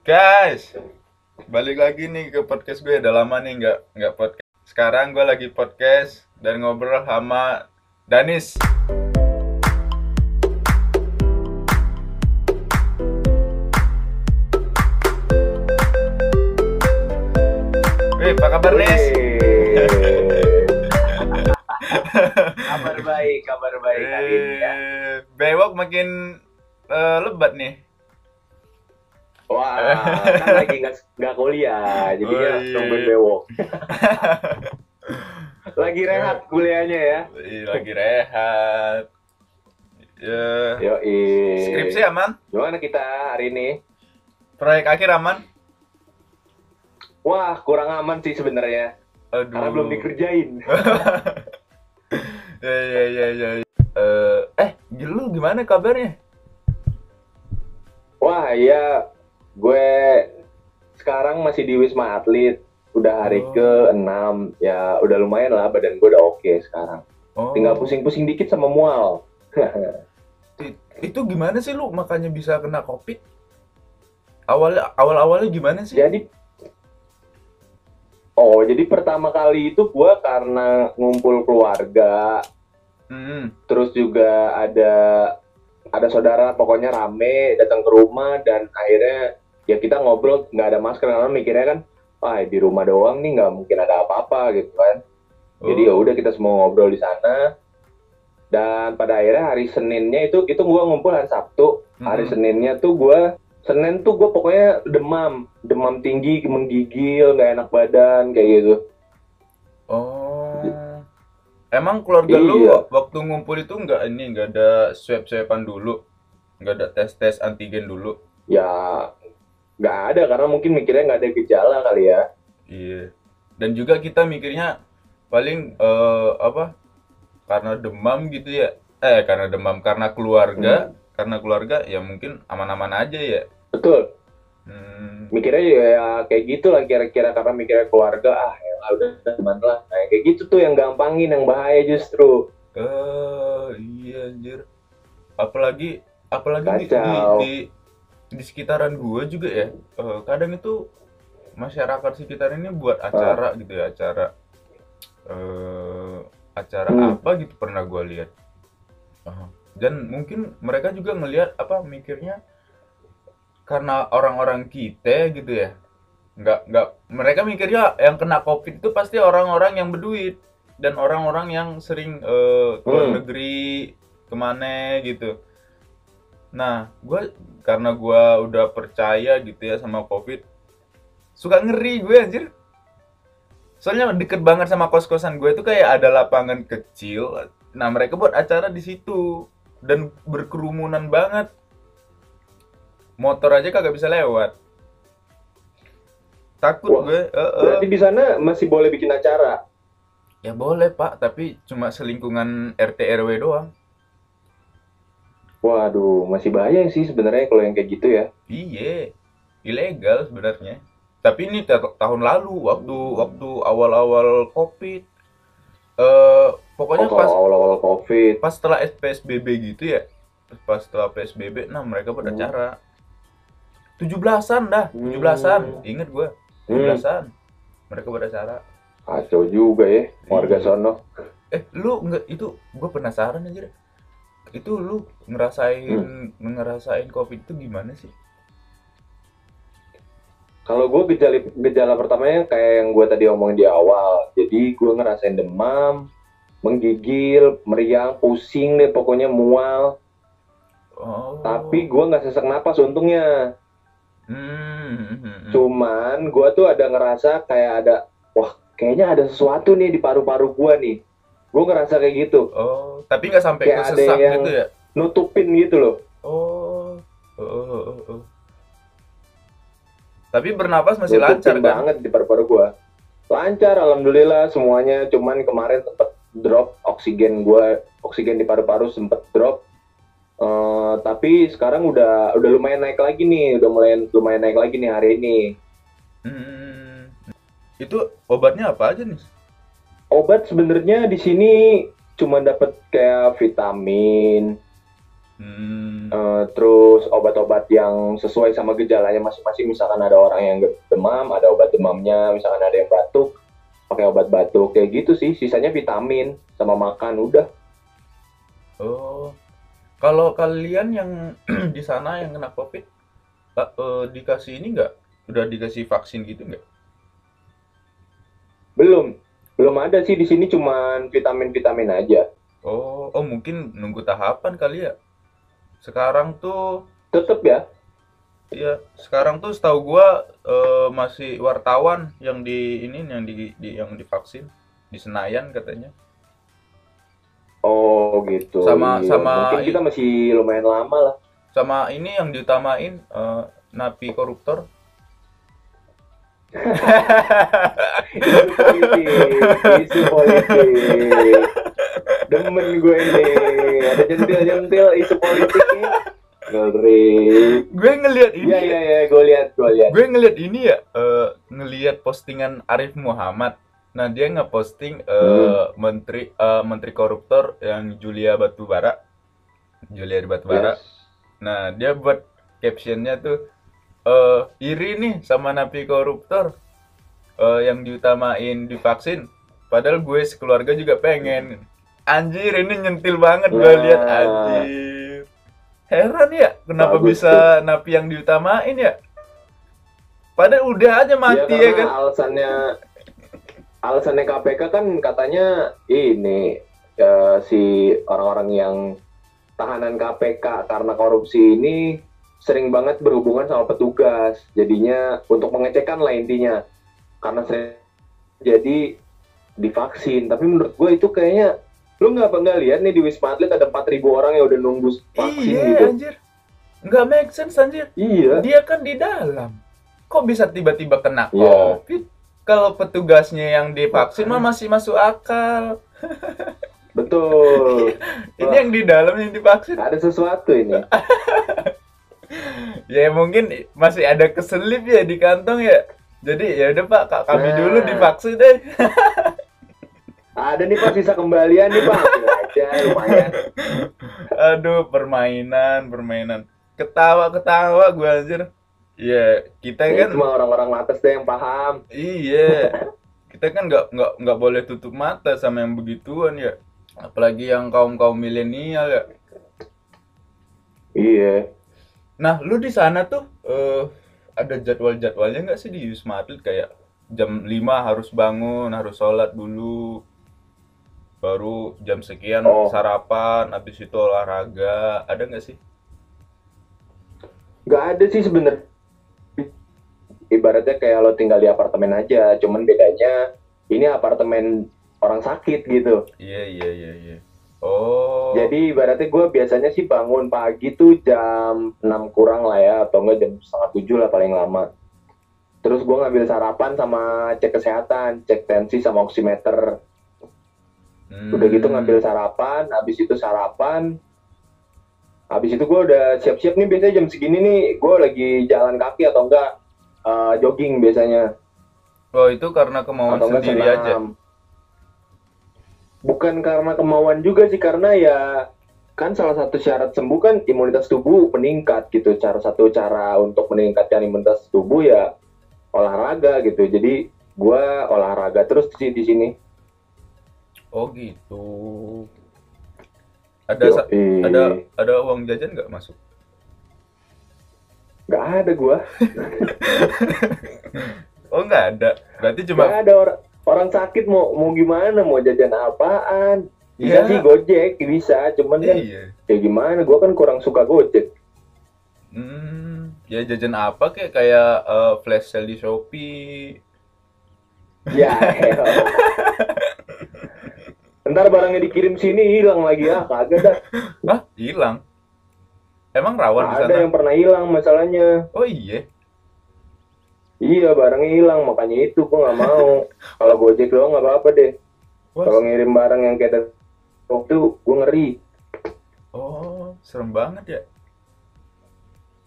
Guys, balik lagi nih ke podcast gue. Udah lama nih nggak nggak podcast. Sekarang gue lagi podcast dan ngobrol sama Danis. Wih, apa kabar Nis? kabar baik, kabar baik hari ini ya. Bewok makin eh, lebat nih. Wah, kan lagi nggak kuliah, jadi Oh, ya iya. nungguin bewok. lagi rehat kuliahnya ya. Ih, lagi rehat. Ya, Yo, skripsi aman? Gimana kita hari ini? Proyek akhir aman? Wah, kurang aman sih sebenarnya, Aduh. karena belum dikerjain. ya ya ya ya. Eh, eh, lu gimana kabarnya? Wah, ya, gue sekarang masih di Wisma Atlet. Udah hari Oh. ke-6, ya udah lumayan lah badan gue udah oke sekarang. Oh, Tinggal pusing-pusing dikit sama mual. itu gimana sih lu makanya bisa kena covid? Awal awal awalnya gimana sih? Jadi Oh, jadi pertama kali itu gua karena ngumpul keluarga, Hmm. terus juga ada ada saudara pokoknya rame datang ke rumah dan akhirnya ya kita ngobrol nggak ada masker karena mikirnya kan wah di rumah doang nih nggak mungkin ada apa-apa gitu kan. Jadi ya Oh. udah kita semua ngobrol di sana. Dan pada akhirnya hari Seninnya itu itu gua ngumpul hari Sabtu. Hari Mm-mm. Seninnya tuh gua Senin tuh gue pokoknya demam, demam tinggi, menggigil, nggak enak badan kayak gitu. Oh. Emang keluarga lu Iya. waktu ngumpul itu nggak ini nggak ada swab swaban dulu, nggak ada tes tes antigen dulu. Ya nggak ada karena mungkin mikirnya nggak ada gejala kali ya. Iya. Dan juga kita mikirnya paling eh, apa? Karena demam gitu ya. Eh, karena demam karena keluarga, karena keluarga ya mungkin aman-aman aja ya. Betul. Hmm. Mikirnya ya, ya kayak gitu lah kira-kira karena mikirnya keluarga ah ya udah teman lah. Nah, kayak gitu tuh yang gampangin yang bahaya justru. Eh, iya anjir. Apalagi apalagi di, di, Kacau. di di sekitaran gua juga ya. eh, kadang itu masyarakat sekitar ini buat acara gitu ya, acara eh acara Hmm. apa gitu pernah gua lihat. Ah, dan mungkin mereka juga ngelihat apa mikirnya karena orang-orang kita gitu ya. Nggak nggak mereka mikirnya yang kena Covid itu pasti orang-orang yang berduit dan orang-orang yang sering ke luar Hmm. negeri ke mana gitu. Nah, gue karena gua udah percaya gitu ya sama COVID, suka ngeri gue anjir. Soalnya deket banget sama kos-kosan gue itu kayak ada lapangan kecil. Nah, mereka buat acara di situ dan berkerumunan banget. Motor aja kagak bisa lewat. Takut Wah, gue. eh, eh. Berarti di sana masih boleh bikin acara. Ya boleh, Pak, tapi cuma selingkungan RT RW doang. Waduh, masih bahaya sih sebenarnya kalau yang kayak gitu ya. Iya, ilegal sebenarnya. Tapi ini ta- tahun lalu waktu waktu awal-awal Covid. Eh pokoknya Oh, pas awal-awal COVID. pas setelah PSBB gitu ya. Pas setelah PSBB, nah mereka pada Hmm. acara. 17-an dah, 17-an. Hmm. Ingat gua, Hmm, 17-an. Mereka pada acara. kacau juga ya warga Iya. sono. Eh, lu nggak itu gua penasaran aja. deh. Itu lu ngerasain Hmm. ngerasain Covid itu gimana sih? Kalau gue gejala gejala pertamanya kayak yang gue tadi omongin di awal. Jadi gue ngerasain demam, menggigil, meriang, pusing deh pokoknya mual. Oh. Tapi gue nggak sesak napas untungnya. Hmm. Cuman gue tuh ada ngerasa kayak ada, wah kayaknya ada sesuatu nih di paru-paru gue nih. Gue ngerasa kayak gitu, Oh, tapi nggak sampai Kayak ke ada sesak yang- gitu ya? nutupin gitu loh. Oh, oh, oh, oh, oh. Tapi bernapas masih nutupin lancar kan? banget di paru-paru gue. Lancar, alhamdulillah semuanya. Cuman kemarin sempet drop oksigen gue, oksigen di paru-paru sempet drop. Eh, tapi sekarang udah udah lumayan naik lagi nih, udah mulai lumayan naik lagi nih hari ini. Hmm. Itu obatnya apa aja nih? Obat sebenarnya di sini cuma dapat kayak vitamin, Hmm. Eh, terus obat-obat yang sesuai sama gejalanya masing-masing misalkan ada orang yang demam ada obat demamnya misalkan ada yang batuk pakai obat batuk kayak gitu sih sisanya vitamin sama makan udah Oh. Kalau kalian yang di sana yang kena COVID eh, eh, dikasih ini nggak? Udah dikasih vaksin gitu nggak? belum belum ada sih di sini cuman vitamin-vitamin aja Oh, oh mungkin nunggu tahapan kali ya. Sekarang tuh tetep ya ya sekarang tuh setahu gua eh, masih wartawan yang di ini yang di, di yang divaksin di Senayan katanya. oh gitu Sama- Iya. sama mungkin kita masih lumayan lama lah Sama ini yang diutamain eh, napi koruptor. Isu politik isu politik. Demen gue ini. Ada jentil-jentil isu politik nih. Ngeri. Gue ngelihat ini iya iya iya. Gue lihat gue lihat gue ngelihat ini ya eh, ngelihat postingan Arif Muhammad. Nah dia ngeposting eh, menteri eh, menteri koruptor yang Julia Batubara. Julia Batubara. Yes. nah dia buat captionnya tuh eh iri nih sama napi koruptor eh, yang diutamain divaksin padahal gue sekeluarga juga pengen. Anjir ini nyentil banget gue Nah. lihat anjir. Heran ya kenapa Bagus bisa napi yang diutamain ya? Padahal udah aja mati ya, ya, kan? alasannya alasannya KPK kan katanya ini eh, si orang-orang yang tahanan KPK karena korupsi ini sering banget berhubungan sama petugas. Jadinya untuk pengecekan lah intinya. Karena sering jadi divaksin. Tapi menurut gue itu kayaknya lu nggak nggak lihat nih di wisma atlet ada 4000 orang yang udah nunggu vaksin iya gitu? anjir. Nggak make sense anjir. Iya. Dia kan di dalam. Kok bisa tiba-tiba kena Iya. covid? Kalau petugasnya yang divaksin mah masih masuk akal. Betul. Ini yang di dalam yang divaksin. Ada sesuatu ini ya mungkin masih ada keselip ya di kantong ya. Jadi ya udah pak Kak, kami Nah. dulu divaksin deh. Ada nih pak sisa kembalian nih pak. Aja lumayan. Aduh permainan permainan. Ketawa ketawa gue anjir. Ya kita Ya, kan itu mah orang-orang atas deh yang paham. Iya, kita kan nggak nggak nggak boleh tutup mata sama yang begituan ya. Apalagi yang kaum kaum milenial ya. iya Nah, lu di sana tuh eh, ada jadwal-jadwalnya nggak sih di Wisma Atlet kayak jam 5 harus bangun, harus sholat dulu, baru jam sekian Oh. sarapan, habis itu olahraga, ada nggak sih? nggak ada sih sebenernya ibaratnya kayak lo tinggal di apartemen aja cuman bedanya ini apartemen orang sakit gitu Iya iya iya iya. Oh. jadi ibaratnya gue biasanya sih bangun pagi tuh jam 6 kurang lah ya atau enggak jam setengah tujuh lah paling lama terus gue ngambil sarapan sama cek kesehatan cek tensi sama oximeter Hmm. udah gitu ngambil sarapan habis itu sarapan habis itu gue udah siap-siap nih biasanya jam segini nih gue lagi jalan kaki atau enggak eh, jogging biasanya Oh itu karena kemauan atau sendiri aja. Bukan karena kemauan juga sih karena ya kan salah satu syarat sembuh kan imunitas tubuh meningkat gitu cara satu cara untuk meningkatkan imunitas tubuh ya olahraga gitu jadi gue olahraga terus sih di sini Oh gitu. Ada Yoi. ada ada uang jajan nggak masuk? nggak ada gue Oh nggak ada. Berarti Gak cuma ada orang orang sakit mau mau gimana mau jajan apaan bisa Iya. sih gojek bisa cuman kan iya. ya gimana gua kan kurang suka gojek Hmm, ya jajan apa kayak kayak eh, flash sale di Shopee. ya elah. ntar barangnya dikirim sini hilang lagi ah kagak dah Hah, hilang. Emang rawan di ada sana? yang pernah hilang masalahnya Oh iya. Iya barangnya hilang makanya itu gua nggak mau. Kalau gojek doang nggak apa-apa deh. Kalau ngirim barang yang kayak waktu gua ngeri. Oh, serem banget ya.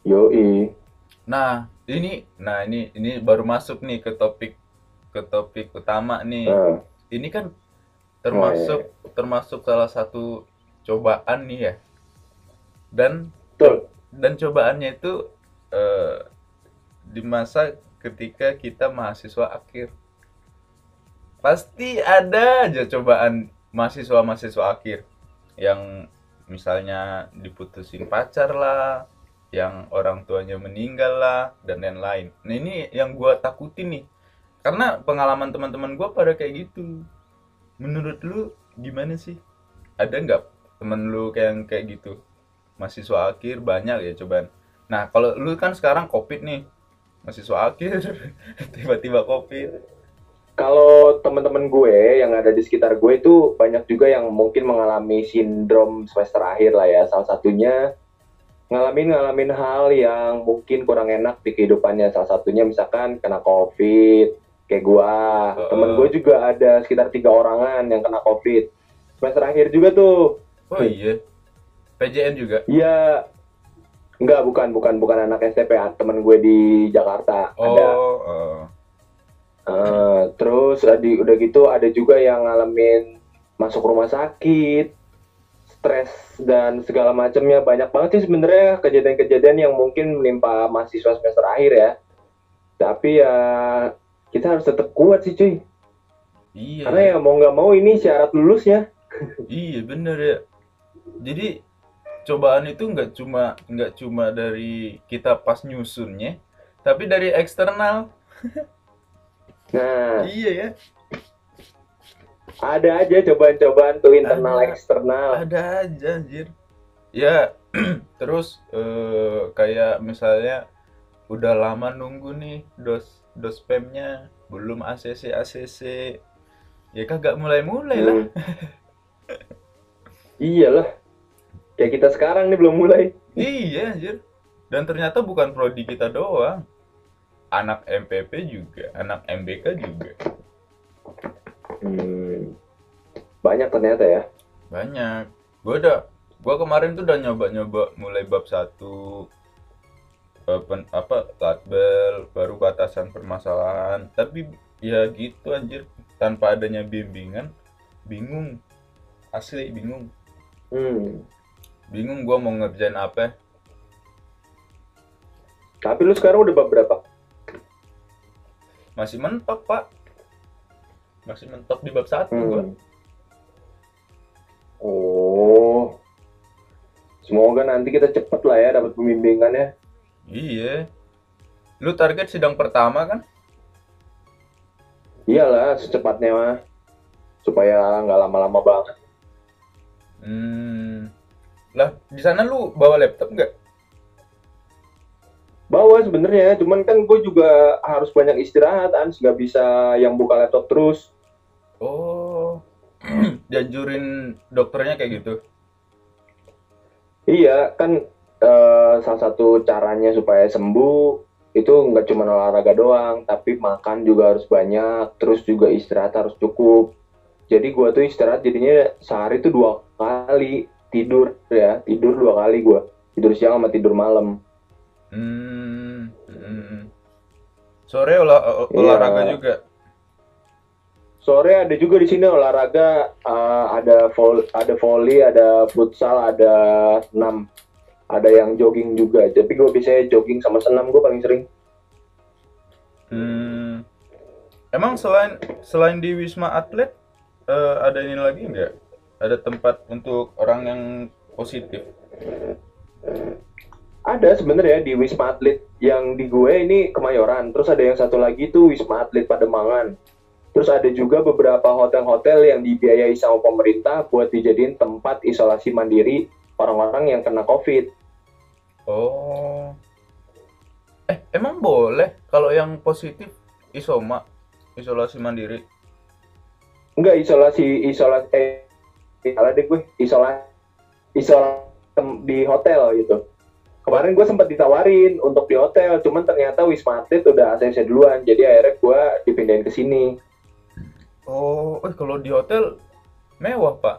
yoi. Nah, ini nah ini ini baru masuk nih ke topik ke topik utama nih. nah, Ini kan termasuk termasuk salah satu cobaan nih ya. Dan Betul. dan cobaannya itu eh, di masa ketika kita mahasiswa akhir. Pasti ada aja cobaan mahasiswa-mahasiswa akhir. Yang misalnya diputusin pacar lah yang orang tuanya meninggal lah dan lain-lain. Nah ini yang gua takutin nih. Karena pengalaman teman-teman gua pada kayak gitu. Menurut lu gimana sih? Ada nggak temen lu kayak kayak gitu? Mahasiswa akhir banyak ya cobaan. Nah kalau lu kan sekarang covid nih mahasiswa akhir tiba-tiba covid Kalau teman-teman gue yang ada di sekitar gue itu banyak juga yang mungkin mengalami sindrom semester akhir lah ya. Salah satunya ngalamin ngalamin hal yang mungkin kurang enak di kehidupannya. Salah satunya misalkan kena covid, kayak gua. Heeh. Temen gue juga ada sekitar tiga orangan yang kena covid. Semester akhir juga tuh. oh iya PJN juga Iya. Enggak, bukan, bukan, bukan anak STP, temen gue di Jakarta. Ada. oh eh. Eh, terus ada udah gitu ada juga yang ngalamin masuk rumah sakit, stres dan segala macamnya banyak banget sih sebenarnya kejadian-kejadian yang mungkin menimpa mahasiswa semester akhir ya. Tapi ya kita harus tetap kuat sih cuy. iya Karena ya mau nggak mau ini syarat lulusnya. Iya bener ya. Jadi cobaan itu nggak cuma nggak cuma dari kita pas nyusunnya, tapi dari eksternal. Nah, Iya ya. ada aja cobaan-cobaan tuh internal Ada. eksternal. Ada aja anjir. Ya, terus eh, kayak misalnya udah lama nunggu nih dos dos spamnya belum ACC ACC. Ya kagak mulai-mulai lah. Hmm. Iyalah. Kayak kita sekarang nih belum mulai. Iya anjir. Dan ternyata bukan prodi kita doang. Anak MPP juga, anak MBK juga. Hmm. Banyak ternyata ya. Banyak. Gue udah, gue kemarin tuh udah nyoba-nyoba mulai bab satu eh, pen- apa latbel baru batasan permasalahan tapi ya gitu anjir tanpa adanya bimbingan bingung asli bingung Hmm. Bingung gua mau ngerjain apa Tapi lu sekarang udah bab berapa? masih mentok pak masih mentok di bab satu gua Hmm. Oh. Semoga nanti kita cepet lah ya dapat pembimbingannya. iya lu target sidang pertama kan Iyalah, secepatnya mah. Supaya nggak lama-lama banget. hmm lah di sana lu bawa laptop nggak Bawa sebenarnya, cuman kan gue juga harus banyak istirahat, Ans. Nggak bisa yang buka laptop terus. Oh, dianjurin dokternya kayak gitu. Iya, kan eh, salah satu caranya supaya sembuh itu nggak cuma olahraga doang, tapi makan juga harus banyak, terus juga istirahat harus cukup. Jadi gua tuh istirahat jadinya sehari tuh dua kali tidur ya, tidur dua kali gua. Tidur siang sama tidur malam. Hmm, hmm. Sore olah, ol- Iya. olahraga juga. Sore ada juga di sini olahraga, eh, ada vol ada volley, ada futsal, ada senam. Ada yang jogging juga. Tapi gue biasanya jogging sama senam gue paling sering. Hmm. Emang selain selain di Wisma Atlet eh, ada ini lagi nggak? Ada tempat untuk orang yang positif? Ada sebenarnya di Wisma Atlet yang di gue ini Kemayoran. Terus ada yang satu lagi tuh Wisma Atlet Pademangan. Terus ada juga beberapa hotel-hotel yang dibiayai sama pemerintah buat dijadiin tempat isolasi mandiri orang-orang yang kena COVID. Oh. Eh, emang boleh kalau yang positif isoma, isolasi mandiri? Enggak isolasi isolasi eh salah deh gue isolasi isolasi di hotel gitu. Kemarin gue sempat ditawarin untuk di hotel, cuman ternyata Wisma Atlet udah ACC duluan, jadi akhirnya gue dipindahin ke sini. Oh, eh kalau di hotel mewah, Pak.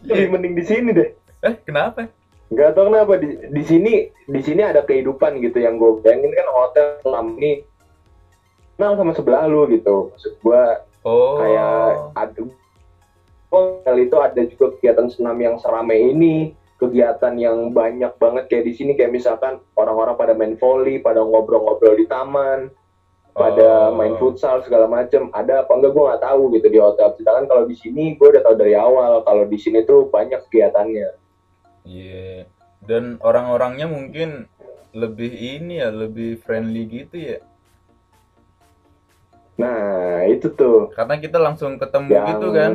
Lebih mending di sini deh. Eh, kenapa? Nggak tahu kenapa di, di sini di sini ada kehidupan gitu yang gue bayangin kan hotel selama ini kenal sama sebelah lu gitu. Maksud gue Oh. kayak aduh hotel itu ada juga kegiatan senam yang seramai ini kegiatan yang banyak banget kayak di sini kayak misalkan orang-orang pada main volley pada ngobrol-ngobrol di taman pada Oh. main futsal segala macem ada apa enggak gue nggak tahu gitu di hotel sedangkan kalau di sini gue udah tahu dari awal kalau di sini tuh banyak kegiatannya Iya. Dan orang-orangnya mungkin lebih ini ya, lebih friendly gitu ya. Nah itu tuh Karena kita langsung ketemu yang gitu kan.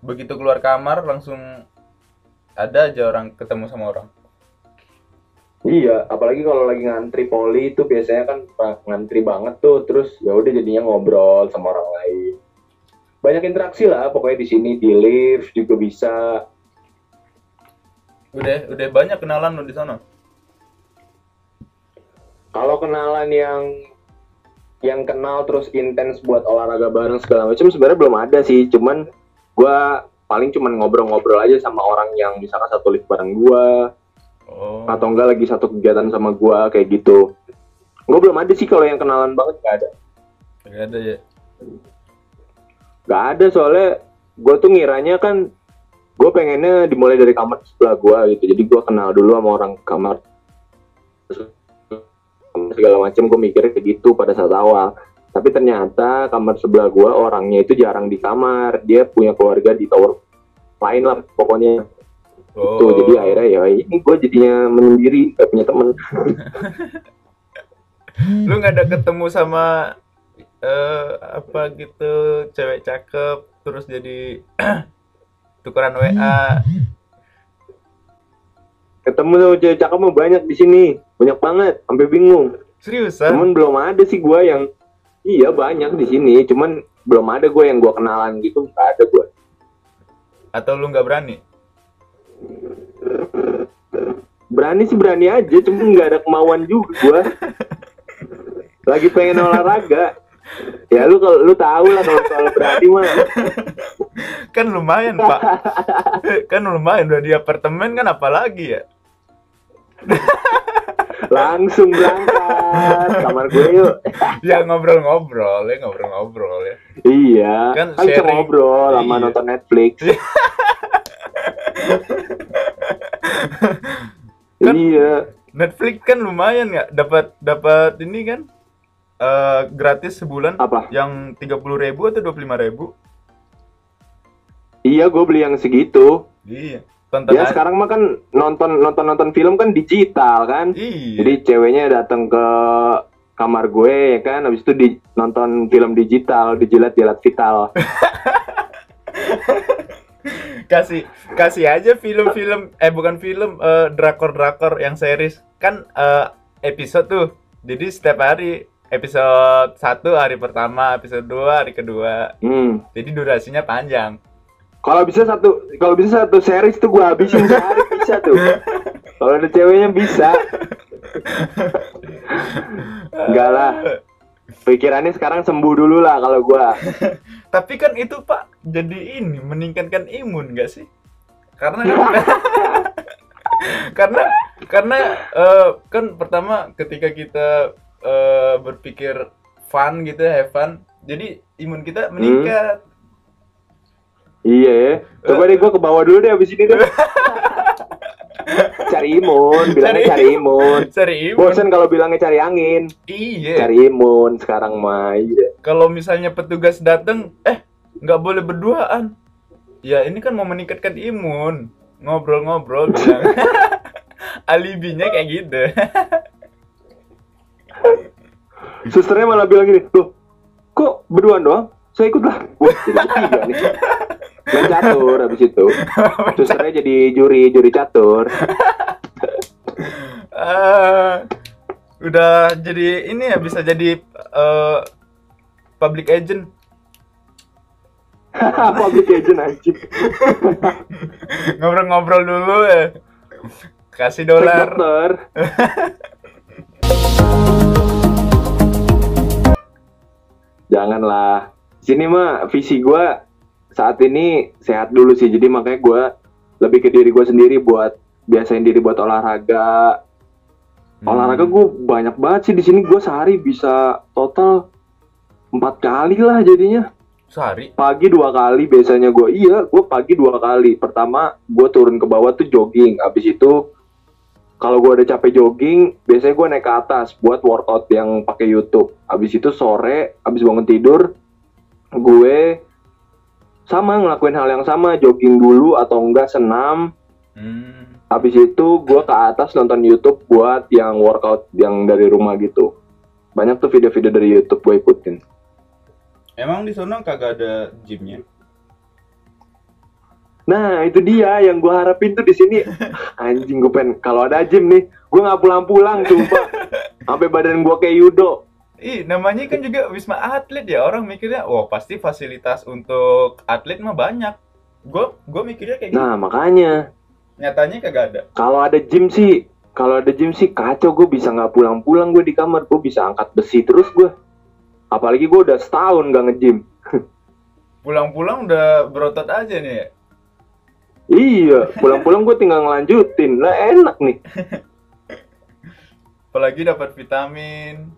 Begitu keluar kamar langsung ada aja orang ketemu sama orang. Iya, apalagi kalau lagi ngantri poli itu biasanya kan ngantri banget tuh, terus ya udah jadinya ngobrol sama orang lain. Banyak interaksi lah, pokoknya di sini di lift juga bisa. Udah udah banyak kenalan lo di sana. Kalau kenalan yang yang kenal terus intens buat olahraga bareng segala macam sebenarnya belum ada sih, cuman gua paling cuman ngobrol-ngobrol aja sama orang yang misalkan satu lift bareng gua Oh. atau enggak lagi satu kegiatan sama gua kayak gitu. Gua belum ada sih kalau yang kenalan banget nggak ada. Gak ada ya. Gak ada soalnya gue tuh ngiranya kan gue pengennya dimulai dari kamar sebelah gue gitu jadi gue kenal dulu sama orang kamar segala macam gue mikirnya kayak gitu pada saat awal. Tapi ternyata kamar sebelah gue orangnya itu jarang di kamar. Dia punya keluarga di tower lain lah pokoknya. Oh. tuh jadi akhirnya ya ini gue jadinya menyendiri gak punya temen. Lu nggak ada ketemu sama eh apa gitu cewek cakep terus jadi tukeran WA ketemu tuh cewek cakep mah banyak di sini banyak banget sampai bingung seriusan Cuman belum ada sih gue yang iya banyak di sini. Cuman belum ada gue yang gue kenalan gitu. Gak ada gue. atau lu nggak berani Berani sih berani aja. Cuman nggak ada kemauan juga gue. Lagi pengen olahraga. Ya lu kalau lu tahu lah kalau soal berani mah. kan lumayan pak kan lumayan udah di apartemen kan apalagi ya Langsung berangkat kamar gue yuk. ya ngobrol-ngobrol ya ngobrol-ngobrol ya Iya. Kan Kan, sharing. ngobrol sama Iya. nonton Netflix. Kan- iya. Netflix kan lumayan ya dapat dapat ini kan eh, gratis sebulan Apa? yang 30.000 ribu atau 25.000 ribu Iya gue beli yang segitu. iya tonton Ya aja. sekarang mah kan nonton nonton nonton film kan digital kan. iya Jadi ceweknya datang ke kamar gue ya kan, habis itu di nonton film digital, dijilat-jilat vital. kasih kasih aja film-film eh bukan film eh, drakor-drakor yang series kan eh, episode tuh jadi setiap hari episode 1 hari pertama episode 2 hari kedua Hmm. jadi durasinya panjang Kalau bisa satu, kalau bisa satu series tuh gue habisin sehari bisa tuh. Kalau ada ceweknya bisa. Enggak lah. Pikirannya sekarang sembuh dulu lah kalau gue. tapi kan itu pak jadi ini meningkatkan imun gak sih karena karena karena eh, kan pertama ketika kita eh, berpikir fun gitu have fun jadi imun kita meningkat Iya ya. Coba deh gue ke bawah dulu deh abis ini deh. cari imun, bilangnya Cari cari imun. cari imun Bosan kalau bilangnya cari angin. iya Cari imun sekarang mah. Iya. kalau misalnya petugas datang eh nggak boleh berduaan ya ini kan mau meningkatkan imun ngobrol-ngobrol bilang alibinya kayak gitu Susternya malah bilang gini, loh, kok berduaan doang? Saya ikut lah. Wah, jadi nih. Main catur habis itu. Susternya jadi juri, juri catur. Ah, udah jadi ini ya bisa jadi eh, public agent Public agent anjing. ngobrol-ngobrol dulu ya kasih dolar. Janganlah. Sini mah visi gua saat ini sehat dulu sih. Jadi makanya gua lebih ke diri gua sendiri buat biasain diri buat olahraga. Olahraga gue banyak banget sih di sini. Gue sehari bisa total empat kali lah jadinya. Sehari? Pagi dua kali biasanya gue. Iya, gue pagi dua kali. Pertama gue turun ke bawah tuh jogging. Abis itu kalau gue udah capek jogging, biasanya gue naik ke atas buat workout yang pakai YouTube. Abis itu sore, abis bangun tidur, gue sama ngelakuin hal yang sama, jogging dulu atau enggak senam. Hmm. Habis itu gue ke atas nonton YouTube buat yang workout yang dari rumah gitu. Banyak tuh video-video dari YouTube gue ikutin. Emang di sono kagak ada gymnya? Nah itu dia yang gue harapin tuh di sini. Anjing gue pengen kalau ada gym nih, gue nggak pulang-pulang sumpah. Sampai badan gue kayak Yudo. Ih, namanya kan juga Wisma Atlet ya. Orang mikirnya, wah pasti fasilitas untuk atlet mah banyak. Gue gue mikirnya kayak gitu. Nah makanya Nyatanya kagak ada. kalau ada gym sih, kalau ada gym sih kacau gue bisa nggak pulang-pulang gue di kamar, gue bisa angkat besi terus gue. Apalagi gue udah setahun gak nge-gym. Pulang-pulang udah berotot aja nih ya. Iya, pulang-pulang gue tinggal ngelanjutin. Lah enak nih. Apalagi dapat vitamin,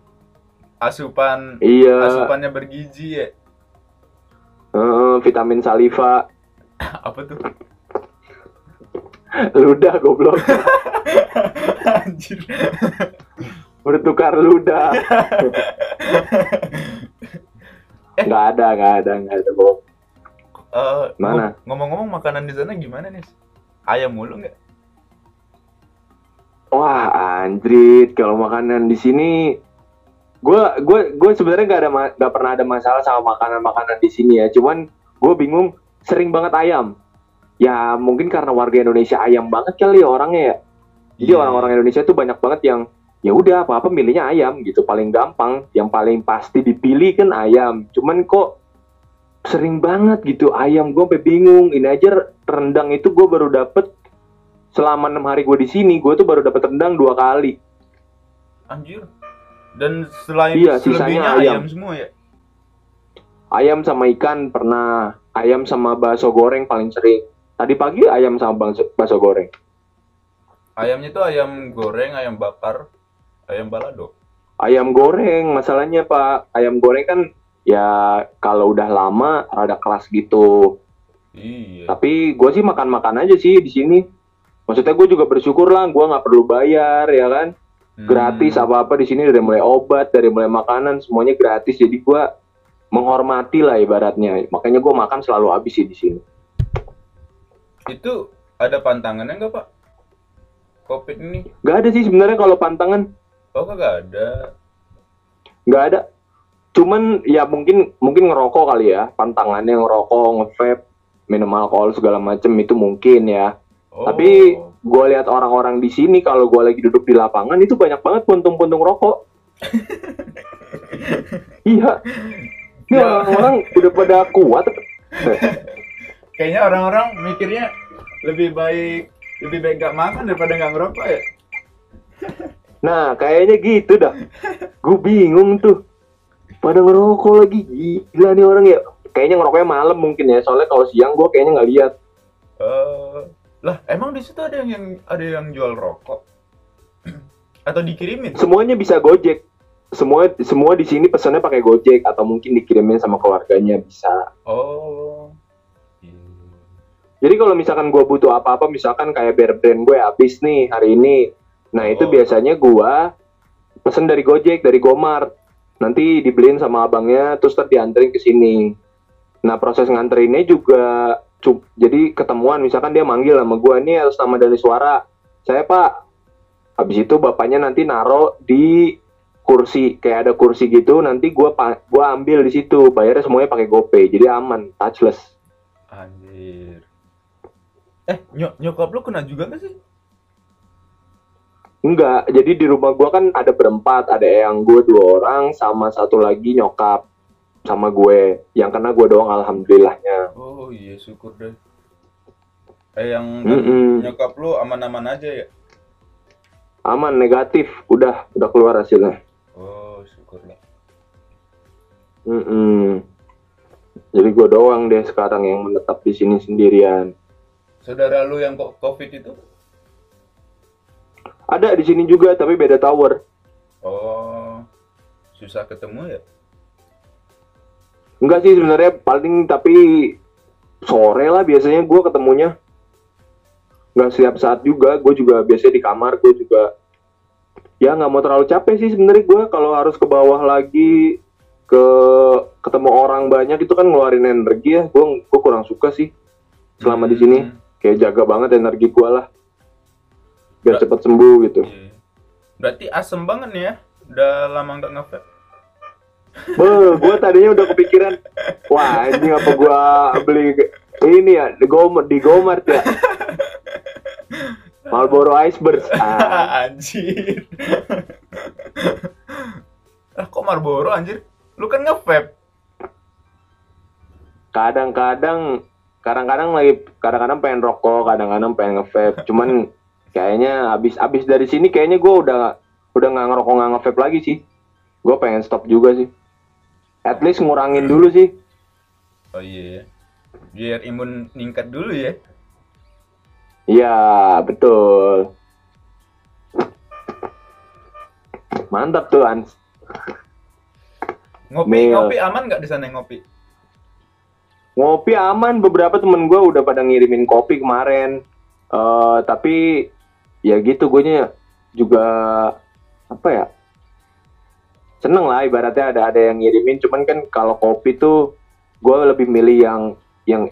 asupan Iya, asupannya bergizi ya. eh, vitamin saliva, Apa tuh? ludah goblok. Anjir. Bertukar ludah. Nggak ada, nggak ada, nggak ada bohong. Eh, Mana? ngom- Ngomong-ngomong makanan di sana gimana nih? Ayam mulu nggak? Wah, anjrit, kalau makanan di sini gue gue gue sebenarnya nggak ada nggak pernah ada masalah sama makanan-makanan di sini ya. Cuman gue bingung sering banget ayam. Ya mungkin karena warga Indonesia ayam banget kali ya orangnya ya. Jadi Iya. orang-orang Indonesia tuh banyak banget yang ya udah apa-apa milihnya ayam gitu paling gampang yang paling pasti dipilih kan ayam cuman kok sering banget gitu ayam gue sampai bingung ini aja rendang itu gue baru dapet selama enam hari gue di sini gue tuh baru dapet rendang dua kali Anjir. Dan selain Iya, selebihnya sisanya ayam. ayam. semua ya. ayam sama ikan pernah ayam sama bakso goreng paling sering tadi pagi ayam sama bakso, goreng Ayamnya tuh ayam goreng, ayam bakar, ayam balado. ayam goreng masalahnya pak ayam goreng kan ya kalau udah lama rada keras gitu Iya. tapi gue sih makan-makan aja sih di sini maksudnya gue juga bersyukur lah gue nggak perlu bayar ya kan Hmm. gratis apa-apa di sini dari mulai obat dari mulai makanan semuanya gratis jadi gue menghormati lah ibaratnya makanya gue makan selalu habis sih di sini Itu ada pantangannya nggak pak? Covid ini? nggak ada sih sebenarnya kalau pantangan Oh kagak ada. nggak ada cuman ya mungkin mungkin ngerokok kali ya pantangannya ngerokok ngevape minum alkohol segala macem itu mungkin ya Oh. Tapi gue lihat orang-orang di sini kalau gue lagi duduk di lapangan itu banyak banget puntung-puntung rokok. iya. Ini Ya. orang-orang udah pada kuat. kayaknya orang-orang mikirnya lebih baik lebih baik gak makan daripada nggak ngerokok ya. Nah, kayaknya gitu dah. Gue bingung tuh. Pada ngerokok lagi. Gila nih orang ya. Kayaknya ngerokoknya malam mungkin ya. Soalnya kalau siang gue kayaknya nggak lihat. Eh, lah emang di situ ada yang, yang ada yang jual rokok atau dikirimin? Semuanya bisa Gojek. Semua semua di sini pesannya pakai Gojek atau mungkin dikirimin sama keluarganya bisa. Oh. Jadi kalau misalkan gue butuh apa-apa, misalkan kayak bear brand gue habis nih hari ini, nah itu Oh. biasanya gue pesen dari Gojek, dari Gomart, nanti dibeliin sama abangnya, terus ntar dianterin ke sini. Nah proses nganterinnya juga, cu- jadi ketemuan, misalkan dia manggil sama gue nih atas nama Dani Suara, saya pak, habis itu bapaknya nanti naro di kursi, kayak ada kursi gitu, nanti gue gua ambil di situ, bayarnya semuanya pakai GoPay, jadi aman, touchless. Anjir. Eh, nyok nyokap lu kena juga gak sih? Enggak, jadi di rumah gua kan ada berempat, ada yang gue dua orang, sama satu lagi nyokap sama gue. Yang kena gue doang, alhamdulillahnya. Oh iya syukur deh. Eh yang Mm-mm. nyokap lu aman-aman aja ya? Aman, negatif, udah, udah keluar hasilnya. Oh syukurlah. Mm-mm. Jadi gue doang deh sekarang yang menetap di sini sendirian. Saudara lu yang kok covid itu? Ada di sini juga, tapi beda tower. Oh susah ketemu ya? Enggak sih sebenarnya paling tapi sore lah biasanya gue ketemunya. Nggak setiap saat juga, gue juga biasanya di kamar, gue juga ya nggak mau terlalu capek sih sebenarnya gue kalau harus ke bawah lagi ke ketemu orang banyak itu kan ngeluarin energi ya, gue gue kurang suka sih selama di sini. Hmm, Kayak jaga banget energi gue lah, biar Ber- cepet sembuh gitu. iya. Berarti asem banget nih ya. Udah lama nggak nge-vape. Beuh, gue tadinya udah kepikiran, wah ini apa gue beli ini ya di Gomart, di Gomart ya. Marlboro Iceberg. Ah, anjir. ah, kok Marlboro anjir? Lu kan nge-vape. kadang-kadang, kadang-kadang lagi, kadang-kadang pengen rokok, kadang-kadang pengen nge-vape. Cuman kayaknya abis abis dari sini kayaknya gue udah udah nggak ngerokok nggak nge-vape lagi sih. Gue pengen stop juga sih. At least ngurangin dulu sih. Oh iya. Biar imun ningkat dulu ya. Iya, betul. Mantap tuh, Ans. Ngopi, Mil. ngopi aman nggak di sana ngopi? Ngopi aman, beberapa temen gue udah pada ngirimin kopi kemarin. Eh tapi ya gitu, gue juga apa ya? Seneng lah ibaratnya ada ada yang ngirimin. Cuman kan kalau kopi tuh gue lebih milih yang yang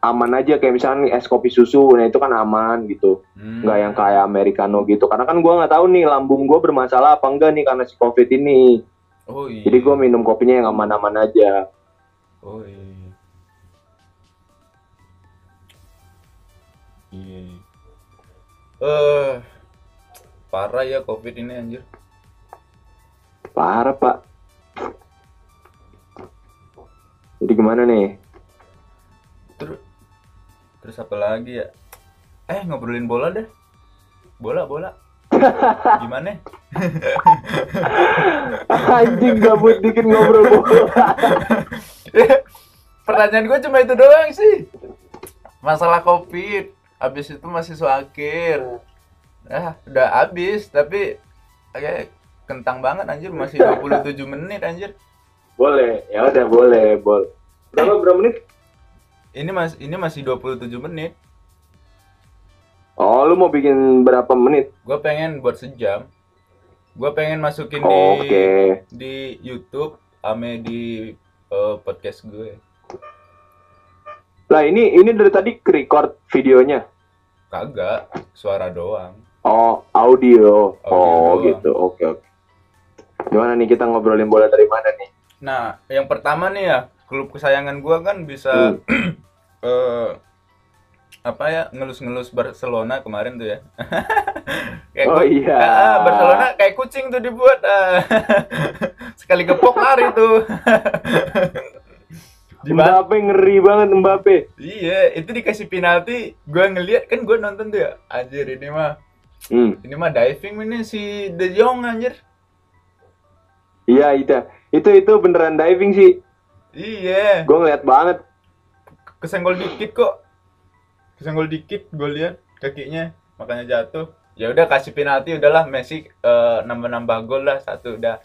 aman aja kayak misalnya es kopi susu, nah itu kan aman gitu. Hmm. nggak yang kayak americano gitu. Karena kan gue nggak tahu nih lambung gue bermasalah apa enggak nih karena si covid ini. Oh iya. Jadi gue minum kopinya yang aman-aman aja. Oh iya. Iya. Eh, parah ya covid ini anjir. Parah pak. Jadi gimana nih? Terus, terus apa lagi ya? Eh ngobrolin bola deh. Bola bola. Gimana? Anjing gabut dikit ngobrol bola. Pertanyaan gue cuma itu doang sih. Masalah covid. Habis itu mahasiswa akhir. Ah, udah habis tapi kayak kentang banget anjir masih 27 menit anjir. Boleh, ya udah boleh, boleh. Berapa berapa menit? Ini mas ini masih 27 menit. Oh, lu mau bikin berapa menit? Gue pengen buat sejam. Gue pengen masukin Oke. di di YouTube ame di eh, podcast gue. Lah ini ini dari tadi record videonya. Kagak, suara doang. Oh, audio. Audio oh, doang. gitu. Oke, oke. Gimana nih kita ngobrolin bola dari mana nih? Nah, yang pertama nih ya, klub kesayangan gua kan bisa Hmm. eh apa ya ngelus-ngelus Barcelona kemarin tuh ya. kayak Oh, iya. Ah, Barcelona kayak kucing tuh dibuat. ah. Sekali gepok lari tuh. Mbappe ngeri banget Mbappe. Iya, itu dikasih penalti. Gua ngeliat kan gua nonton tuh ya. Anjir ini mah Hmm. ini mah diving ini si De Jong anjir. Iya itu, itu itu beneran diving sih. Iya, Gue ngeliat banget. kesenggol dikit kok. Kesenggol dikit gue lihat kakinya, makanya jatuh. Ya udah kasih penalti udahlah Messi eh, nambah-nambah gol lah satu udah.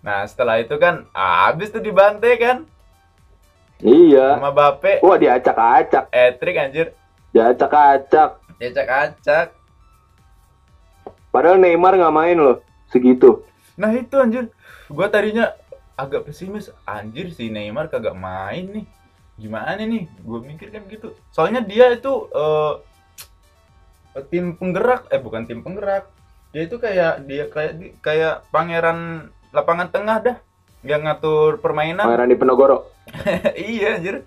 Nah, setelah itu kan habis tuh dibantai kan Iya. sama Bape. Wah diacak-acak, Etrik anjir. diacak-acak. Acak-acak. Padahal Neymar nggak main loh segitu. Nah, itu anjir. Gua tadinya agak pesimis. Anjir si Neymar kagak main nih. Gimana nih? Gue mikir kan gitu. Soalnya dia itu eh, tim penggerak, eh bukan tim penggerak. Dia itu kayak dia kayak kayak pangeran lapangan tengah dah. Yang ngatur permainan. Pangeran di Penogoro. iya anjir.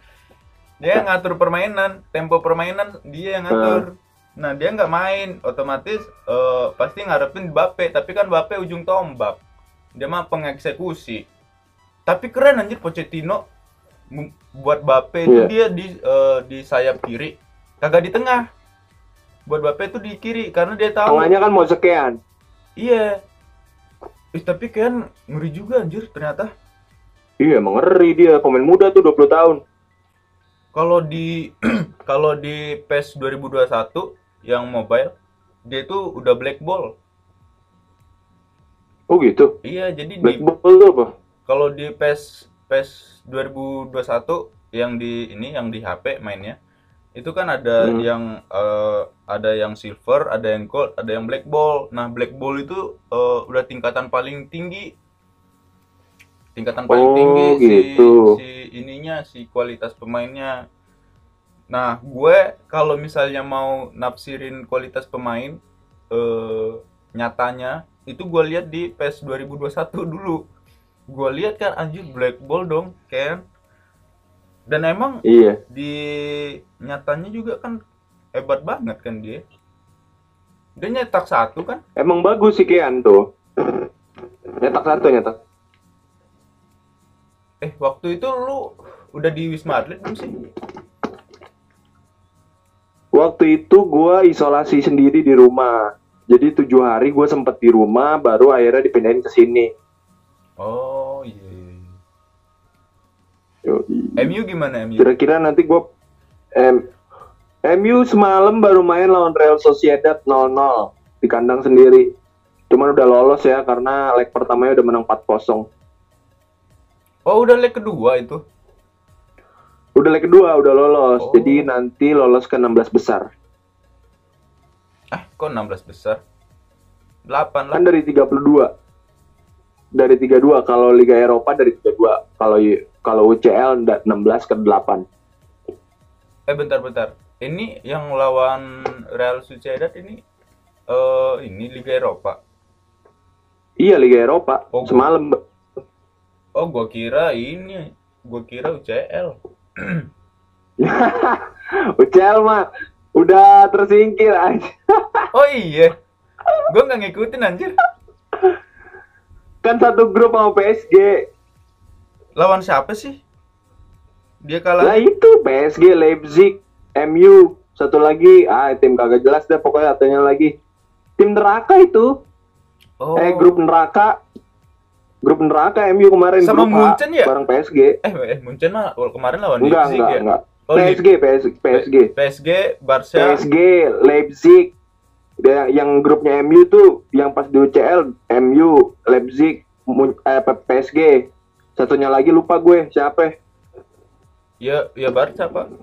Dia yang ngatur permainan, tempo permainan dia yang ngatur. Nah, dia nggak main, otomatis eh, pasti ngarepin Bape, tapi kan Bape ujung tombak. Dia mah pengeksekusi. Tapi keren anjir Pochettino buat Bape itu Iya. dia di eh, di sayap kiri, kagak di tengah. Buat Bape itu di kiri karena dia tahu. Tengahnya kan mau sekian. Iya. Eh, tapi kan ngeri juga anjir ternyata. Iya emang ngeri dia pemain muda tuh 20 tahun. kalau di kalau di PES 2021 yang mobile dia itu udah black ball. Oh gitu. Iya, jadi Black di ball tuh apa? kalau di PES PES 2021 yang di ini yang di HP mainnya itu kan ada Hmm. yang eh, ada yang silver, ada yang gold, ada yang black ball. Nah, black ball itu eh, udah tingkatan paling tinggi. Tingkatan paling Oh, tinggi gitu. si si ininya, si kualitas pemainnya. Nah, gue kalau misalnya mau nafsirin kualitas pemain eh nyatanya itu gue lihat di PES 2021 dulu. Gue lihat kan anjir black ball dong, kan. Dan emang Iya. di nyatanya juga kan hebat banget kan dia. Dia nyetak satu kan? Emang bagus sih Kian tuh. Nyetak satu nyetak. Eh waktu itu lu udah di Wisma Atlet belum sih? Waktu itu gua isolasi sendiri di rumah. Jadi tujuh hari gue sempet di rumah, baru akhirnya dipindahin ke sini. Oh iya. iya, iya. Yoi. MU gimana MU? Kira-kira nanti gue em, MU semalam baru main lawan Real Sociedad 0-0 di kandang sendiri. Cuman udah lolos ya karena leg pertamanya udah menang 4-0. Oh udah leg kedua itu. Udah leg kedua udah lolos. Oh. Jadi nanti lolos ke 16 besar. Ah kok 16 besar? 8 lah. Kan dari 32. Dari 32 kalau Liga Eropa dari 32. Kalau kalau UCL nda- 16 ke 8. Eh bentar-bentar. Ini yang lawan Real Sociedad ini eh ini Liga Eropa. Iya Liga Eropa. Oh, Semalam Oh gua kira ini. Gua kira UCL. UCL mah udah tersingkir aja. Oh iya. Gua nggak ngikutin anjir. Kan satu grup sama PSG. Lawan siapa sih? Dia Lah kalah. itu PSG, Leipzig, MU, satu lagi ah tim kagak jelas deh pokoknya satunya lagi. Tim neraka itu. Oh. Eh grup neraka. Grup neraka MU kemarin Sama grup Munchen ya? bareng PSG. Eh, eh Munchen mah kemarin lawan Enggak, Leipzig enggak, ya. enggak. Oh, PSG, PSG, PSG. PSG, Barca. PSG, Leipzig. Dia- yang grupnya MU tuh yang pas di UCL MU, Leipzig, eh, PSG. Satunya lagi lupa gue siapa. Ya, ya Barca, Pak.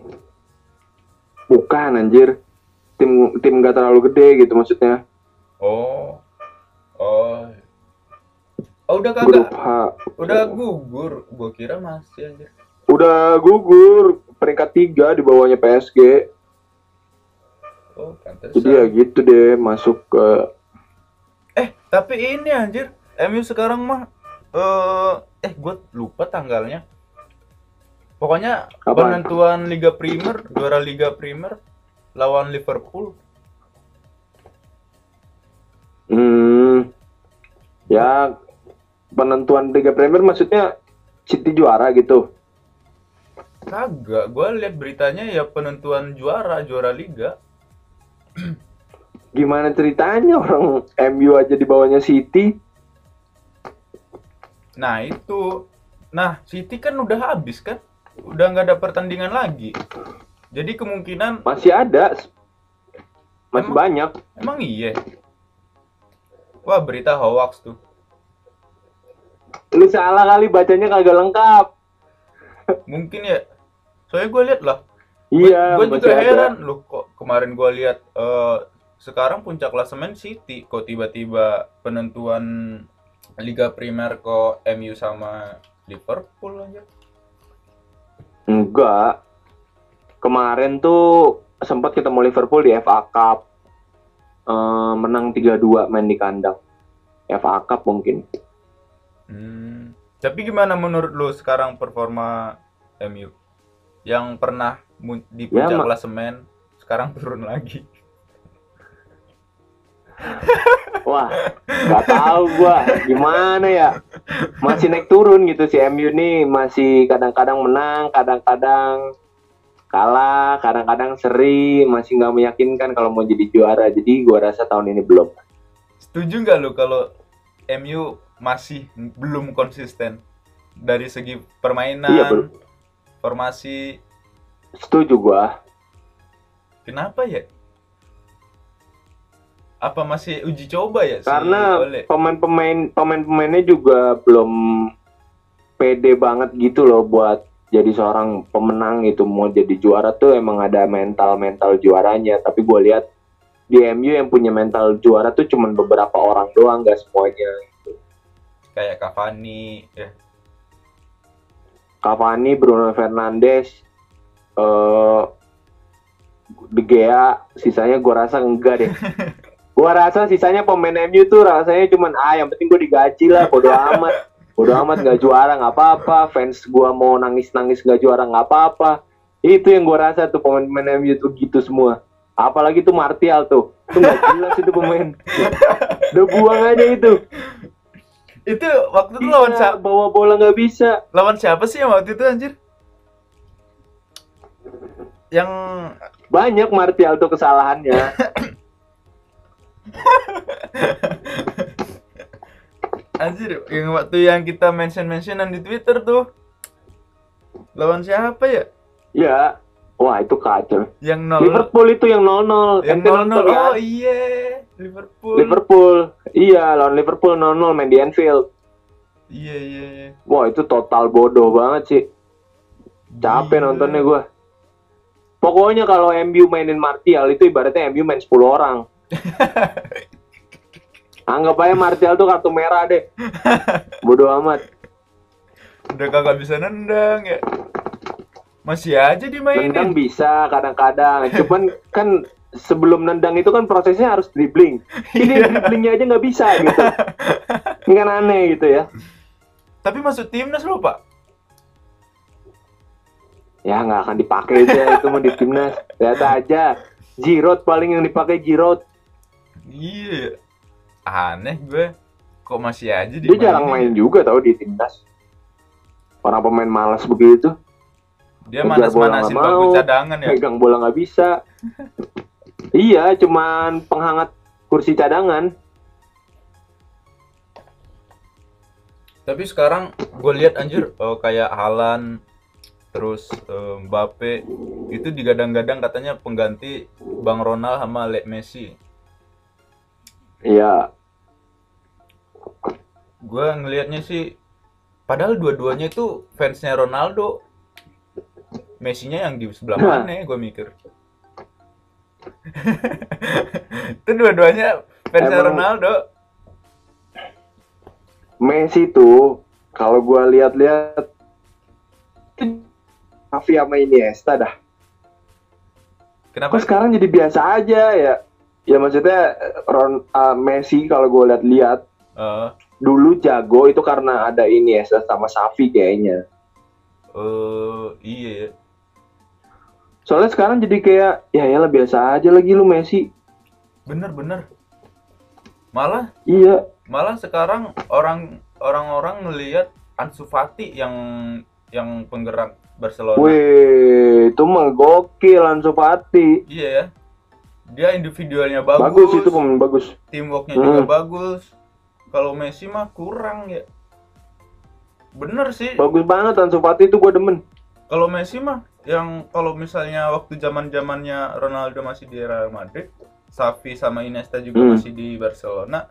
Bukan anjir. Tim tim gak terlalu gede gitu maksudnya. Oh. Oh. Oh, udah kagak. Udah gugur. Gua kira masih anjir. Udah gugur peringkat tiga di bawahnya PSG. Oh, pantesan. Jadi ya gitu deh masuk ke Eh, tapi ini anjir. MU sekarang mah eh eh gua lupa tanggalnya. Pokoknya Apaan? penentuan Liga Primer, juara Liga Primer lawan Liverpool. hmm, ya penentuan Liga Premier maksudnya City juara gitu. Kagak, gua lihat beritanya ya penentuan juara, juara liga. Gimana ceritanya orang MU aja di bawahnya City? Nah, itu. Nah, City kan udah habis kan? Udah nggak ada pertandingan lagi. Jadi kemungkinan Masih ada. Masih Emang? banyak. emang iya. Wah, berita hoax tuh. Lu salah kali bacanya kagak lengkap. Mungkin ya. Soalnya gue lihat lah. Iya, gue juga ada. heran loh kok kemarin gue lihat eh, sekarang puncak klasemen City kok tiba-tiba penentuan Liga Primer kok MU sama Liverpool aja. Enggak. Kemarin tuh sempat ketemu Liverpool di FA Cup. Eh, menang 3-2 main di kandang. FA Cup mungkin. Hmm. Tapi gimana menurut lu sekarang performa MU? Yang pernah di Ya, puncak ma- klasemen sekarang turun lagi. Wah, nggak tahu gua gimana ya. Masih naik turun gitu si MU nih, masih kadang-kadang menang, kadang-kadang kalah, kadang-kadang seri, masih nggak meyakinkan kalau mau jadi juara. Jadi gua rasa tahun ini belum. Setuju nggak lu kalau MU masih belum konsisten dari segi permainan, Iya, belum. Formasi? Setuju gua. Kenapa ya? Apa masih uji coba ya si Karena Ole? pemain-pemain pemain-pemainnya juga belum pede banget gitu loh buat jadi seorang pemenang gitu mau jadi juara tuh emang ada mental mental juaranya tapi gue lihat di MU yang punya mental juara tuh cuman beberapa orang doang gak semuanya kayak Cavani ya Cavani, Bruno Fernandes, eh De Gea, sisanya gue rasa enggak deh. gue rasa sisanya pemain MU tuh rasanya cuman ah yang penting gue digaji lah, bodo amat. Bodo amat gak juara nggak apa-apa, fans gue mau nangis-nangis gak juara nggak apa-apa. Itu yang gue rasa tuh pemain-pemain MU tuh gitu semua. Apalagi tuh Martial tuh, tuh gak jelas itu pemain. Udah buang aja itu. Itu waktu itu lawan Iya, siapa bawa bola nggak bisa. lawan siapa sih yang waktu itu anjir yang Banyak Martial tuh kesalahannya. anjir yang waktu yang kita mention mentionan di Twitter tuh lawan siapa ya ya, wah itu kacau. yang nol Liverpool itu yang 0-0. yang Ente nol nol kan? oh iya Liverpool Liverpool. Iya, lawan Liverpool 0-0 main di Anfield. iya iya iya Wah, itu total bodoh banget sih. Capek Gila. nontonnya gua. Pokoknya kalau MU mainin Martial itu ibaratnya MU main 10 orang. Anggap aja Martial tuh kartu merah deh. Bodoh amat. udah kagak bisa nendang ya masih aja dimainin Nendang bisa kadang-kadang. Cuman kan sebelum nendang itu kan prosesnya harus dribbling. Ini Iya. dribblingnya aja nggak bisa gitu. Ini kan aneh gitu ya. tapi masuk timnas lo pak Ya nggak akan dipakai ya, itu mau di timnas. Lihat aja. Giroud paling yang dipakai Giroud. iya aneh gue kok masih aja Dia jarang main juga tau di timnas. Orang pemain malas begitu. Dia nggak bangku mau, cadangan ya Pegang bola nggak bisa. iya, cuman penghangat kursi cadangan. Tapi sekarang gue lihat anjir eh, kayak Halan terus eh, Mbappe itu digadang-gadang katanya pengganti Bang Ronald sama Le Messi. Iya, Gue ngelihatnya sih padahal dua-duanya itu fansnya Ronaldo. Messi-nya yang di sebelah mana gue mikir. itu dua-duanya Emang- Ronaldo. Messi tuh kalau gua lihat-lihat Xavi sama Iniesta dah. Kenapa? Kok sekarang jadi biasa aja ya? Ya maksudnya Ron, uh, Messi kalau gue lihat-lihat Eh, dulu jago itu karena ada Iniesta sama Xavi kayaknya. eh, iya ya. Soalnya sekarang jadi kayak ya ya biasa aja lagi lu Messi. Bener-bener. Malah Iya, malah sekarang orang orang-orang ngelihat Ansu Fati yang yang penggerak Barcelona. weh itu mah gokil Ansu Fati. Iya ya. Dia individualnya bagus, Bagus, itu pemain bagus. teamworknya juga Hmm. bagus. Kalau Messi mah kurang ya. Bener sih. Bagus banget Ansu Fati itu gue demen. Kalau Messi mah yang kalau misalnya waktu zaman zamannya Ronaldo masih di Real Madrid, Xavi sama Iniesta juga Hmm. masih di Barcelona.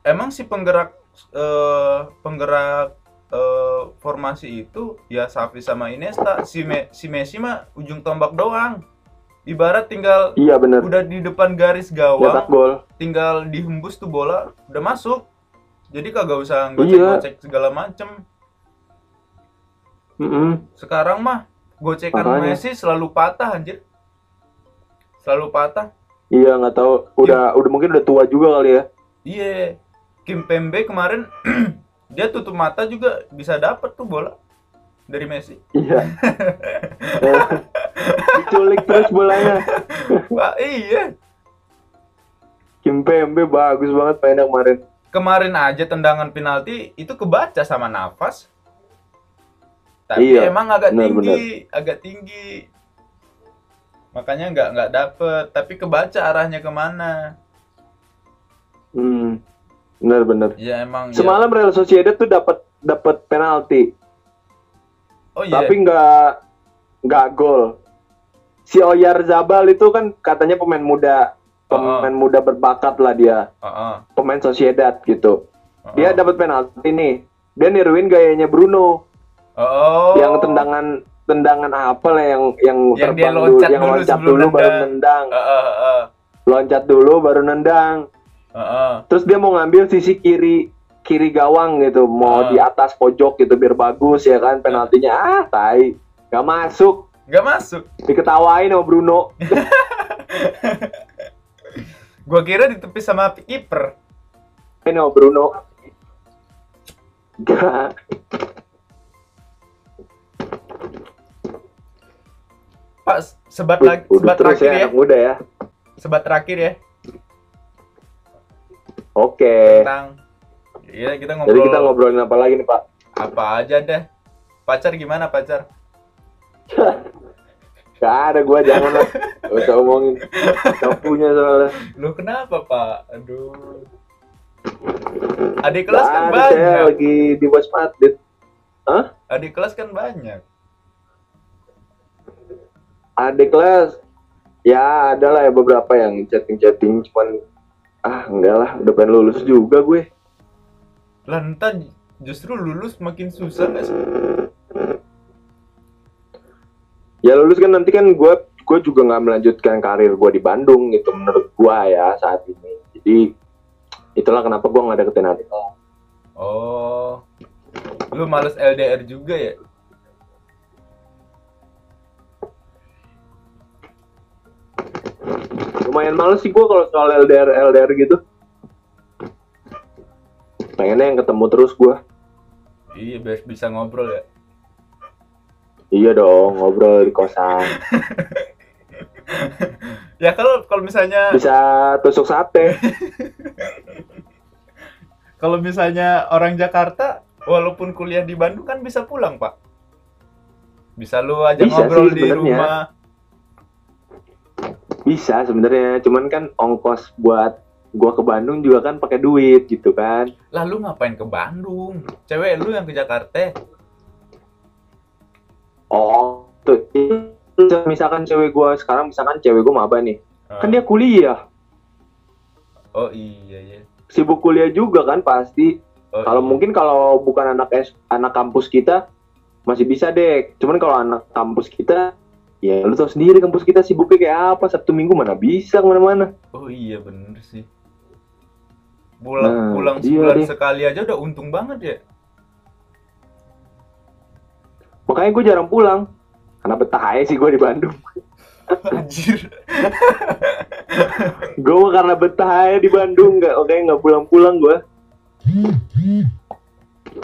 Emang si penggerak eh, penggerak eh, formasi itu ya Xavi sama Iniesta. Si Me- si Messi mah ujung tombak doang. Ibarat tinggal Iya bener. udah di depan garis gawang, gol. tinggal dihembus tuh bola udah masuk. Jadi kagak usah Iya. gocek-gocek segala macem. Mm-mm. Sekarang mah gocekan Makanya. Messi selalu patah anjir. Selalu patah. Iya nggak tahu. Udah udah mungkin udah tua juga kali ya. Iya. Kim Pembe kemarin dia tutup mata juga bisa dapet tuh bola dari Messi. Iya. Diculik terus bolanya. Wah, iya. Kim Pembe bagus banget mainnya kemarin. Kemarin aja tendangan penalti itu kebaca sama nafas. Tapi Iya, emang agak benar, tinggi, agak tinggi. Makanya nggak nggak dapet, tapi kebaca arahnya ke mana. Hmm. Bener-bener. Ya emang. ya. Semalam Real Sociedad tuh dapat dapat penalti, Oh iya. tapi nggak nggak gol. Si Oyar Zabal itu kan katanya pemain muda, pemain muda berbakat lah dia, Heeh, pemain Sociedad gitu. Dia heeh. dapat penalti nih. dia niruin gayanya Bruno Oh. yang tendangan tendangan apa lah yang yang, Yang dia terbang dulu, yang loncat dulu baru nendang. nendang Heeh, heeh. loncat dulu baru nendang Heeh. terus dia mau ngambil sisi kiri kiri gawang gitu mau Ah. di atas pojok gitu biar bagus ya kan penaltinya ah tai gak masuk Nggak masuk. diketawain sama Bruno Gua kira ditepis sama kiper. ini sama Bruno gak Pak, sebat lagi, udah sebat terus terakhir ya ya. anak muda ya Sebat terakhir ya oke tentang Iya, kita jadi ngobrol kita ngobrolin apa lagi nih pak apa aja deh. Pacar gimana pacar? gak ada gua jangan lah gak usah ngomongin gak punya soalnya Lu kenapa, Pak? Aduh. Adik Gak kelas kan ada saya banyak. lagi di watch update Adik kelas kan banyak. Adik kelas ya ada lah ya beberapa yang chatting-chatting cuman ah enggak lah udah pengen lulus juga gue Lah ntar justru lulus makin susah nggak sih? ya lulus kan nanti kan gue gue juga nggak melanjutkan karir gue di Bandung gitu menurut gue ya saat ini jadi itulah kenapa gue nggak deketin adik. Oh. Lu males LDR juga ya? Lumayan males sih gue kalau soal LDR LDR gitu pengennya yang ketemu terus gue Iya, bisa ngobrol ya. iya dong ngobrol di kosan Ya kalau kalau misalnya bisa tusuk sate kalau misalnya orang Jakarta walaupun kuliah di Bandung kan bisa pulang, Pak. Bisa lu aja Bisa ngobrol sih di rumah. Bisa sebenarnya cuman kan ongkos buat gua ke Bandung juga kan pakai duit gitu kan Lalu ngapain ke Bandung? Cewek lu yang ke Jakarta. oh tuh misalkan cewek gua sekarang misalkan cewek gua maba nih kan dia kuliah Oh iya iya. sibuk kuliah juga kan pasti Oh, kalau iya. mungkin kalau bukan anak anak kampus kita masih bisa deh cuman kalau anak kampus kita ya lu tau sendiri kampus kita sibuknya kayak apa sabtu minggu mana bisa ke mana-mana Oh iya bener sih. Pulang Nah, pulang iya sebulan deh. sekali aja udah untung banget ya. makanya gue jarang pulang karena betah aja sih gue di Bandung Anjir. gue karena betah aja di Bandung nggak oke nggak pulang-pulang gue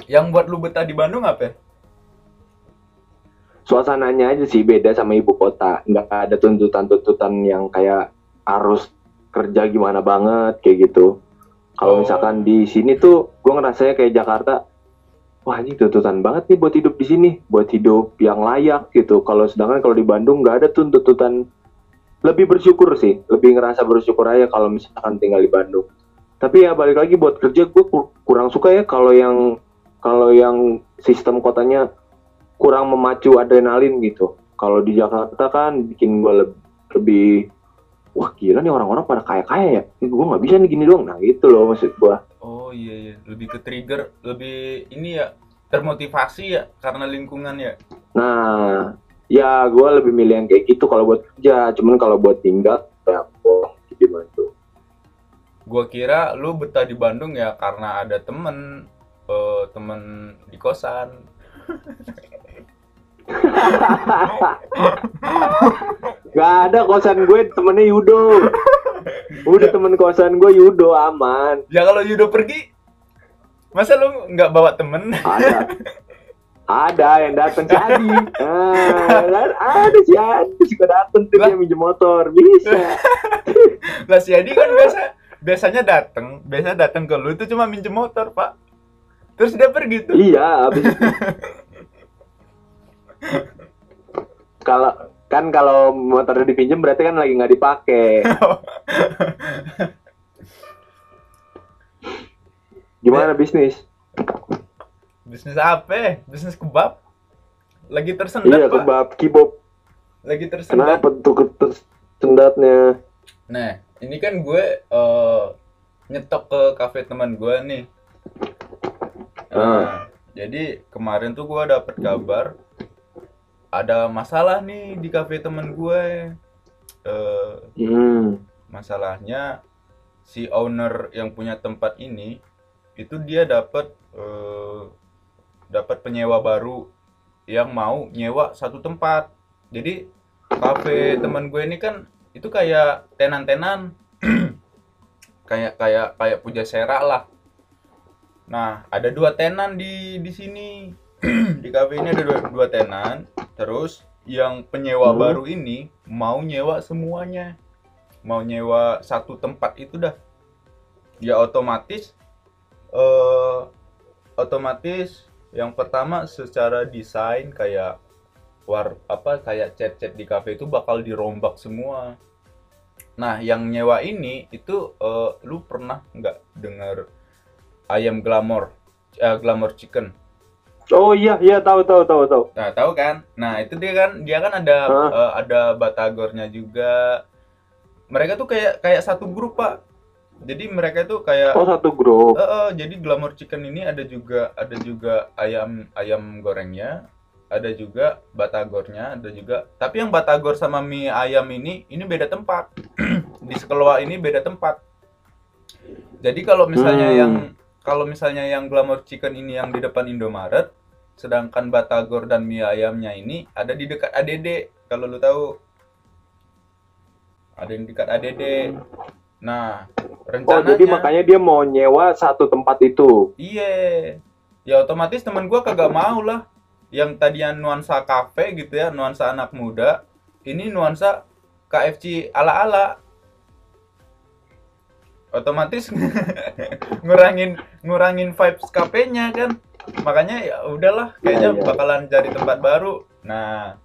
Yang buat lu betah di Bandung apa? ya? Suasananya aja sih beda sama ibu kota. Nggak ada tuntutan-tuntutan yang kayak harus kerja gimana banget kayak gitu. Kalau Oh. misalkan di sini tuh gue ngerasanya kayak Jakarta wah ini tuntutan banget nih buat hidup di sini buat hidup yang layak gitu. Kalau sedangkan kalau di Bandung nggak ada tuntutan. Lebih bersyukur sih lebih ngerasa bersyukur aja kalau misalkan tinggal di Bandung. Tapi ya balik lagi buat kerja gue kurang suka ya kalau yang kalau yang sistem kotanya kurang memacu adrenalin gitu. Kalau di Jakarta kan bikin gue lebih, lebih wah gila nih orang-orang pada kaya-kaya ya. Gue nggak bisa nih gini doang. Nah gitu loh maksud gue. Oh iya iya, lebih ke trigger, lebih ini ya termotivasi ya karena lingkungan ya. Nah ya gue lebih milih yang kayak gitu kalau buat kerja. Cuman kalau buat tinggal ya boh gimana tuh. Gua kira lu betah di Bandung ya karena ada temen eh, temen di kosan. Gak ada kosan gue temennya Yudo. Udah temen kosan gue Yudo aman. Ya kalau Yudo pergi, masa lu nggak bawa temen? Ada. Ada yang datang si Adi. Ah, ada si Adi suka datang tuh dia minjem motor. Bisa. Lah si Adi kan biasa biasanya datang, biasanya datang ke lu itu cuma minjem motor pak. Terus dia pergi tuh. Iya, habis kalau kan kalau motornya dipinjem berarti kan lagi nggak dipakai. Gimana bisnis? Bisnis apa? Bisnis kebab? Lagi tersendat Iya, kebab kibop. Lagi tersendat. Kenapa tuh ke- sendatnya? Nah, ini kan gue eh, nyetok ke kafe teman gue nih. Nah, jadi kemarin tuh gua dapet kabar ada masalah nih di kafe temen gue. Eh, Hmm. masalahnya si owner yang punya tempat ini itu dia dapat eh, dapat penyewa baru yang mau nyewa satu tempat. Jadi kafe teman gue ini kan itu kayak tenan-tenan. Kayak kayak kayak puja sera lah. Nah ada dua tenan di di sini di kafe ini ada dua, dua tenan. Terus yang penyewa Hmm. baru ini mau nyewa semuanya. Mau nyewa satu tempat itu dah. Ya otomatis eh otomatis yang pertama secara desain kayak war apa kayak cat-cat di cafe itu bakal dirombak semua. Nah yang nyewa ini itu eh, lu pernah nggak dengar ayam glamour eh, glamour chicken Oh iya iya tahu tahu tahu tahu. Nah, tahu kan? Nah, itu dia kan dia kan ada eh, ada batagornya juga. Mereka tuh kayak kayak satu grup, Pak. Jadi mereka tuh kayak Oh satu grup. Eh, eh, jadi glamour chicken ini ada juga ada juga ayam ayam gorengnya, ada juga batagornya, ada juga. Tapi yang batagor sama mie ayam ini ini beda tempat. Di sekeloa ini beda tempat. Jadi kalau misalnya Hmm. yang kalau misalnya yang glamour chicken ini yang di depan Indomaret, sedangkan batagor dan mie ayamnya ini ada di dekat ADD. Kalau lu tahu ada yang dekat ADD. Nah, Oh rencananya jadi makanya dia mau nyewa satu tempat itu. Iya. Ya otomatis teman gua kagak mau lah. Yang tadinya nuansa kafe gitu ya, nuansa anak muda, ini nuansa KFC ala-ala. Otomatis ngurangin ngurangin vibes kafenya kan. Makanya ya udahlah, kayaknya Iya, bakalan cari tempat baru. Nah,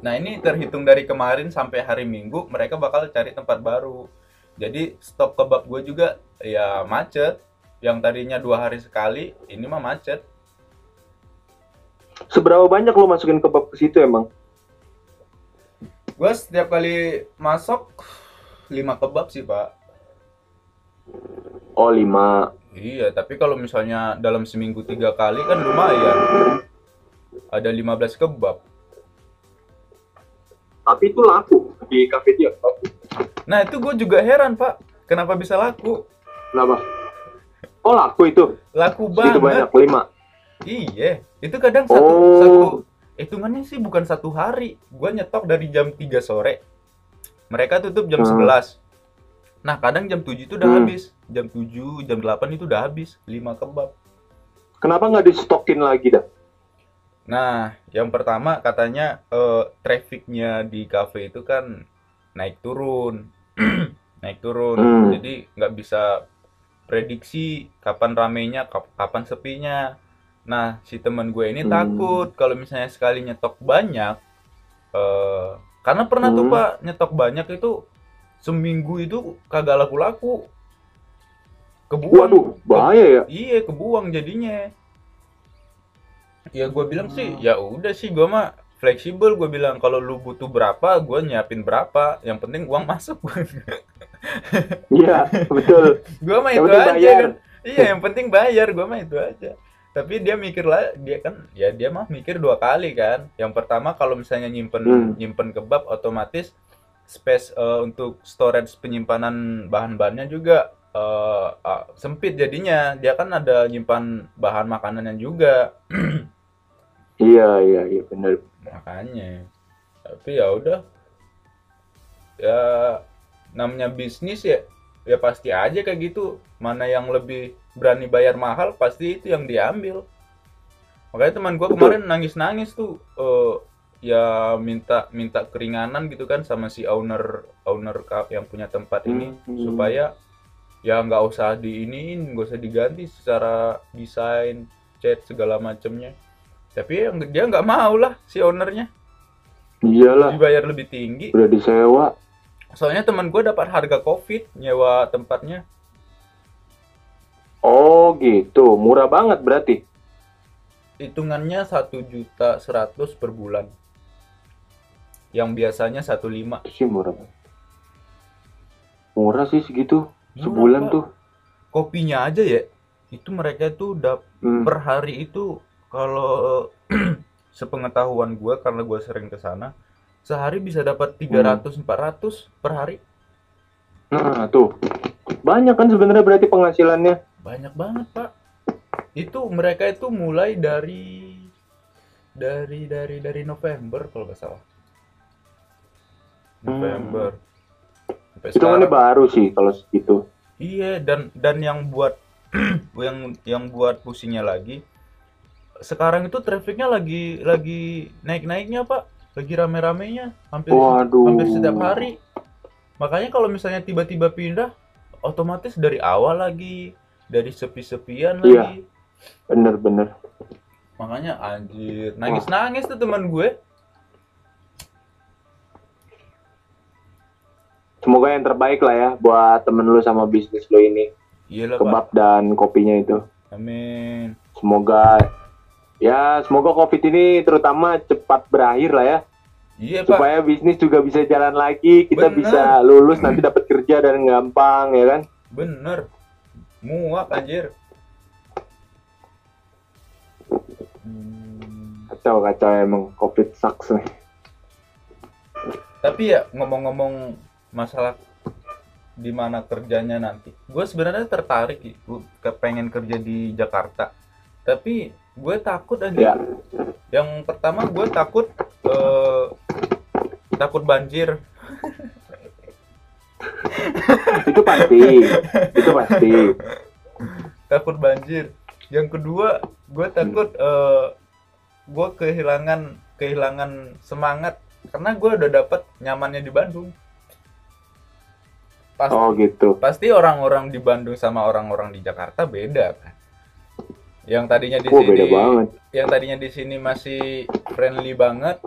Nah ini terhitung dari kemarin sampai hari Minggu mereka bakal cari tempat baru. Jadi stok kebab gue juga ya macet. Yang tadinya dua hari sekali, ini mah macet. Seberapa banyak lo masukin kebab ke situ emang? Gue setiap kali masuk lima kebab sih pak. Oh lima. Iya, tapi kalau misalnya dalam seminggu tiga kali kan lumayan. Ada 15 kebab. Tapi itu laku di kafe dia. Nah itu gue juga heran pak. Kenapa bisa laku? Kenapa? Oh laku itu. Laku banget. banyak lima. Iya, itu kadang satu Oh. satu hitungannya sih bukan satu hari. Gua nyetok dari jam 3 sore. Mereka tutup jam Hmm. 11. Nah, kadang jam 7 itu udah Hmm. habis. Jam 7, jam 8 itu udah habis 5 kebab. Kenapa nggak di stokin lagi dah? Nah, yang pertama katanya eh, trafficnya di cafe itu kan naik turun. naik turun. Hmm. Jadi nggak bisa prediksi kapan ramenya, kap- kapan sepinya. Nah, si teman gue ini Hmm. takut kalau misalnya sekali nyetok banyak, eh, karena pernah tuh Hmm. Pak nyetok banyak itu seminggu itu kagak laku-laku. Kebuang. Waduh, bahaya ya. Iya, kebuang jadinya. Ya gue bilang sih, ya udah sih gue mah fleksibel gue bilang kalau lu butuh berapa gue nyiapin berapa yang penting uang masuk Iya, betul. gue mah Yang itu aja bayar. kan iya yang penting bayar gue mah itu aja tapi dia mikir lah dia kan ya dia mah mikir dua kali kan yang pertama kalau misalnya nyimpen Hmm. nyimpen kebab otomatis space eh, untuk storage penyimpanan bahan-bahannya juga eh, ah, sempit jadinya. Dia kan ada nyimpan bahan makanannya juga. Iya, iya, iya benar. makanya. Tapi ya udah. Ya namanya bisnis ya ya pasti aja kayak gitu. Mana yang lebih berani bayar mahal pasti itu yang diambil. Makanya teman Betul. kemarin nangis nangis tuh eh, ya minta minta keringanan gitu kan sama si owner owner ka- yang punya tempat ini Hmm. supaya ya nggak usah diiniin nggak usah diganti secara desain cat segala macemnya. Tapi yang dia nggak mau lah si ownernya. Iyalah, dibayar lebih tinggi. Udah disewa. soalnya teman gue dapat harga covid nyewa tempatnya. Oh gitu, murah banget berarti. hitungannya satu juta seratus per bulan yang biasanya 15 Itu sih murah. Murah sih segitu, Murah, sebulan Pak. tuh. kopinya aja ya itu mereka itu dap Hmm. per hari itu kalau sepengetahuan gue karena gue sering ke sana sehari bisa dapat 300 400 per hari Nah, tuh. Banyak kan sebenarnya berarti penghasilannya. banyak banget pak itu mereka itu mulai dari dari dari dari November kalau nggak salah November sampai Itu kan baru sih kalau segitu. iya dan dan yang buat yang yang buat pusingnya lagi sekarang itu trafficnya lagi lagi naik naiknya pak lagi rame ramenya hampir Waduh. hampir setiap hari makanya kalau misalnya tiba-tiba pindah otomatis dari awal lagi dari sepi-sepian Iya. lagi Bener-bener. makanya anjir nangis-nangis tuh teman gue Semoga yang terbaik lah ya buat temen lu sama bisnis lu ini. iya lah pak Kebab dan kopinya itu. amin Semoga ya semoga covid ini terutama cepat berakhir lah ya. iya pak Supaya bisnis juga bisa jalan lagi, kita Bener. bisa lulus nanti dapat kerja dan gampang ya kan. bener muak anjir Hmm. Kacau kacau emang covid sucks nih. Tapi ya ngomong-ngomong masalah di mana kerjanya nanti, gue sebenarnya tertarik Ki, gua ke pengen kerja di Jakarta. Tapi gue takut aja. Ya. Yang pertama gue takut eh, takut banjir. Itu pasti. itu pasti. Takut banjir. Yang kedua gue takut eh, gue kehilangan kehilangan semangat karena gue udah dapet nyamannya di Bandung. Pasti Oh gitu. pasti orang-orang di Bandung sama orang-orang di Jakarta beda kan. Yang tadinya di Oh sini beda banget. yang tadinya di sini masih friendly banget,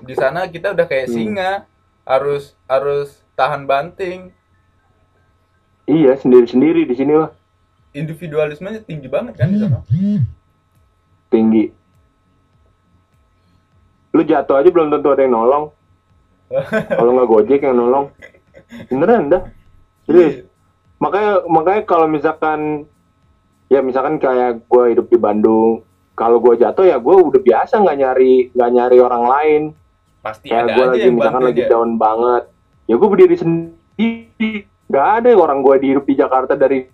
di sana kita udah kayak Hmm. singa, harus harus tahan banting. Iya sendiri-sendiri di sini lah Individualismenya tinggi banget kan di sana. tinggi. Lu jatuh aja belum tentu ada yang nolong. Kalau nggak gojek yang nolong. Beneran dah. Serius. makanya makanya kalau misalkan ya misalkan kayak gue hidup di Bandung kalau gue jatuh ya gue udah biasa nggak nyari nggak nyari orang lain. Pasti kayak ada gue aja lagi yang misalkan lagi dia. down banget. Ya gue berdiri sendiri. Nggak ada orang gue hidup di Jakarta dari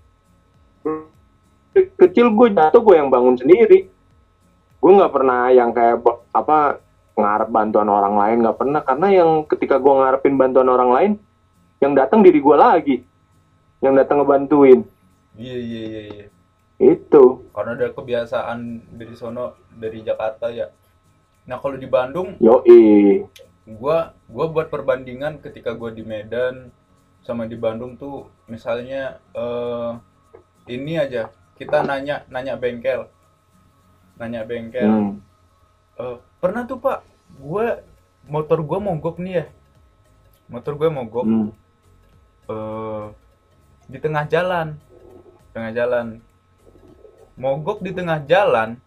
kecil gue jatuh gue yang bangun sendiri. Gue nggak pernah yang kayak apa ngarep bantuan orang lain nggak pernah. Karena yang ketika gue ngarepin bantuan orang lain yang datang diri gue lagi. Yang datang ngebantuin. Iya iya iya iya. itu. Karena ada kebiasaan dari sono dari Jakarta ya. Nah, kalau di Bandung yoi. gua gua buat perbandingan ketika gua di Medan sama di Bandung tuh misalnya eh ini aja. Kita nanya nanya bengkel. Nanya bengkel. Hmm. Eh, pernah tuh pak gua motor gua mogok nih ya. Motor gue mogok. Hmm. Eh di tengah jalan. Tengah jalan. Mogok di tengah jalan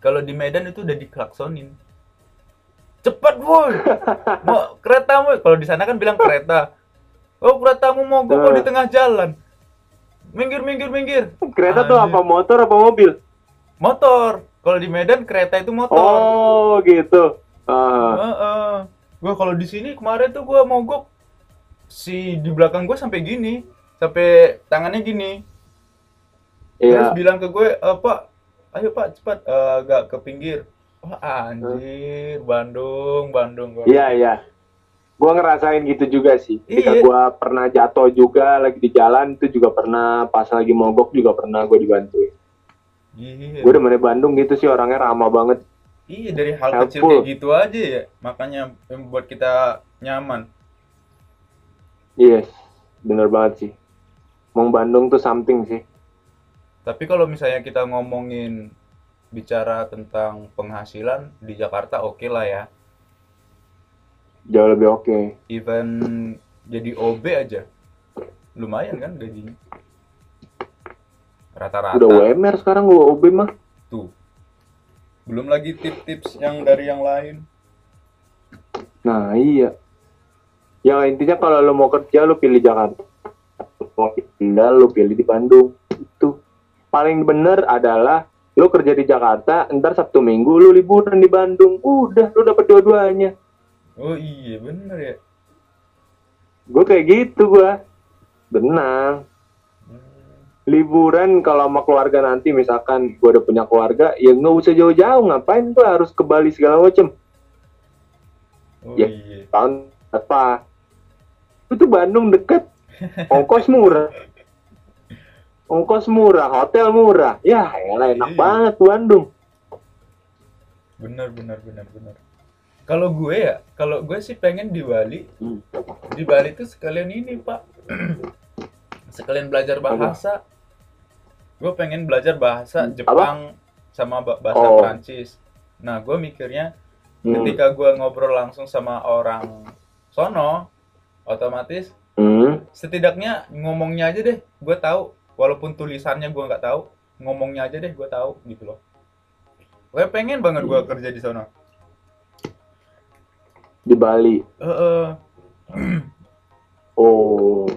kalau di Medan itu udah diklaksonin. Cepat woi! Mau keretamu kalau di sana kan bilang kereta. Oh keretamu mogok di tengah jalan. Minggir minggir minggir. Kereta tuh Anjir. apa motor apa mobil? Motor. Kalau di Medan kereta itu motor. Oh gitu. Ah. Heeh. Gua kalau di sini kemarin tuh gua mogok si di belakang gua sampai gini, sampai tangannya gini. Terus Iya, bilang ke gue, "Eh, Pak, ayo Pak cepat eh, agak ke pinggir." Wah, anjir, Bandung, Bandung. Bandung. iya, iya. Gua ngerasain gitu juga sih. Ketika Iya. gua pernah jatuh juga lagi di jalan itu juga pernah pas lagi mogok juga pernah gue dibantuin. Iya. Gue demennya Bandung gitu sih orangnya ramah banget. Iya, dari hal kecil Helpful. kayak gitu aja ya. Makanya yang membuat kita nyaman. Yes, bener banget sih. Mau Bandung tuh something sih. Tapi kalau misalnya kita ngomongin bicara tentang penghasilan di Jakarta oke lah ya. Jauh lebih oke. even jadi OB aja lumayan kan gajinya rata-rata Udah UMR sekarang gua OB mah. tuh belum lagi tips-tips yang dari yang lain Nah, iya. Yang intinya kalau lo mau kerja lo pilih Jakarta. Mau pindah lo pilih di Bandung. Itu paling bener adalah lu kerja di Jakarta, ntar Sabtu Minggu lu liburan di Bandung, udah lu dapet dua-duanya. Oh iya bener ya. Gue kayak gitu gua. Benang. Hmm. Liburan kalau sama keluarga nanti misalkan gua udah punya keluarga, ya nggak usah jauh-jauh, ngapain tuh harus ke Bali segala macem. Oh Ya. iya. Tahun apa? Itu Bandung deket, ongkos murah. Ongkos murah, hotel murah. Ya, elah enak Iya. banget Bandung. Bener bener bener bener. Kalau gue ya, kalau gue sih pengen di Bali. Hmm. Di Bali tuh sekalian ini pak, sekalian belajar bahasa. Gue pengen belajar bahasa Hmm, Jepang sama ba- bahasa Oh. Prancis. Nah gue mikirnya Hmm. ketika gue ngobrol langsung sama orang sono, otomatis Hmm. setidaknya ngomongnya aja deh, gue tahu. Walaupun tulisannya gue nggak tahu, ngomongnya aja deh gue tahu gitu loh. Gue pengen banget gue kerja di sono. Di Bali. Heeh. Oh.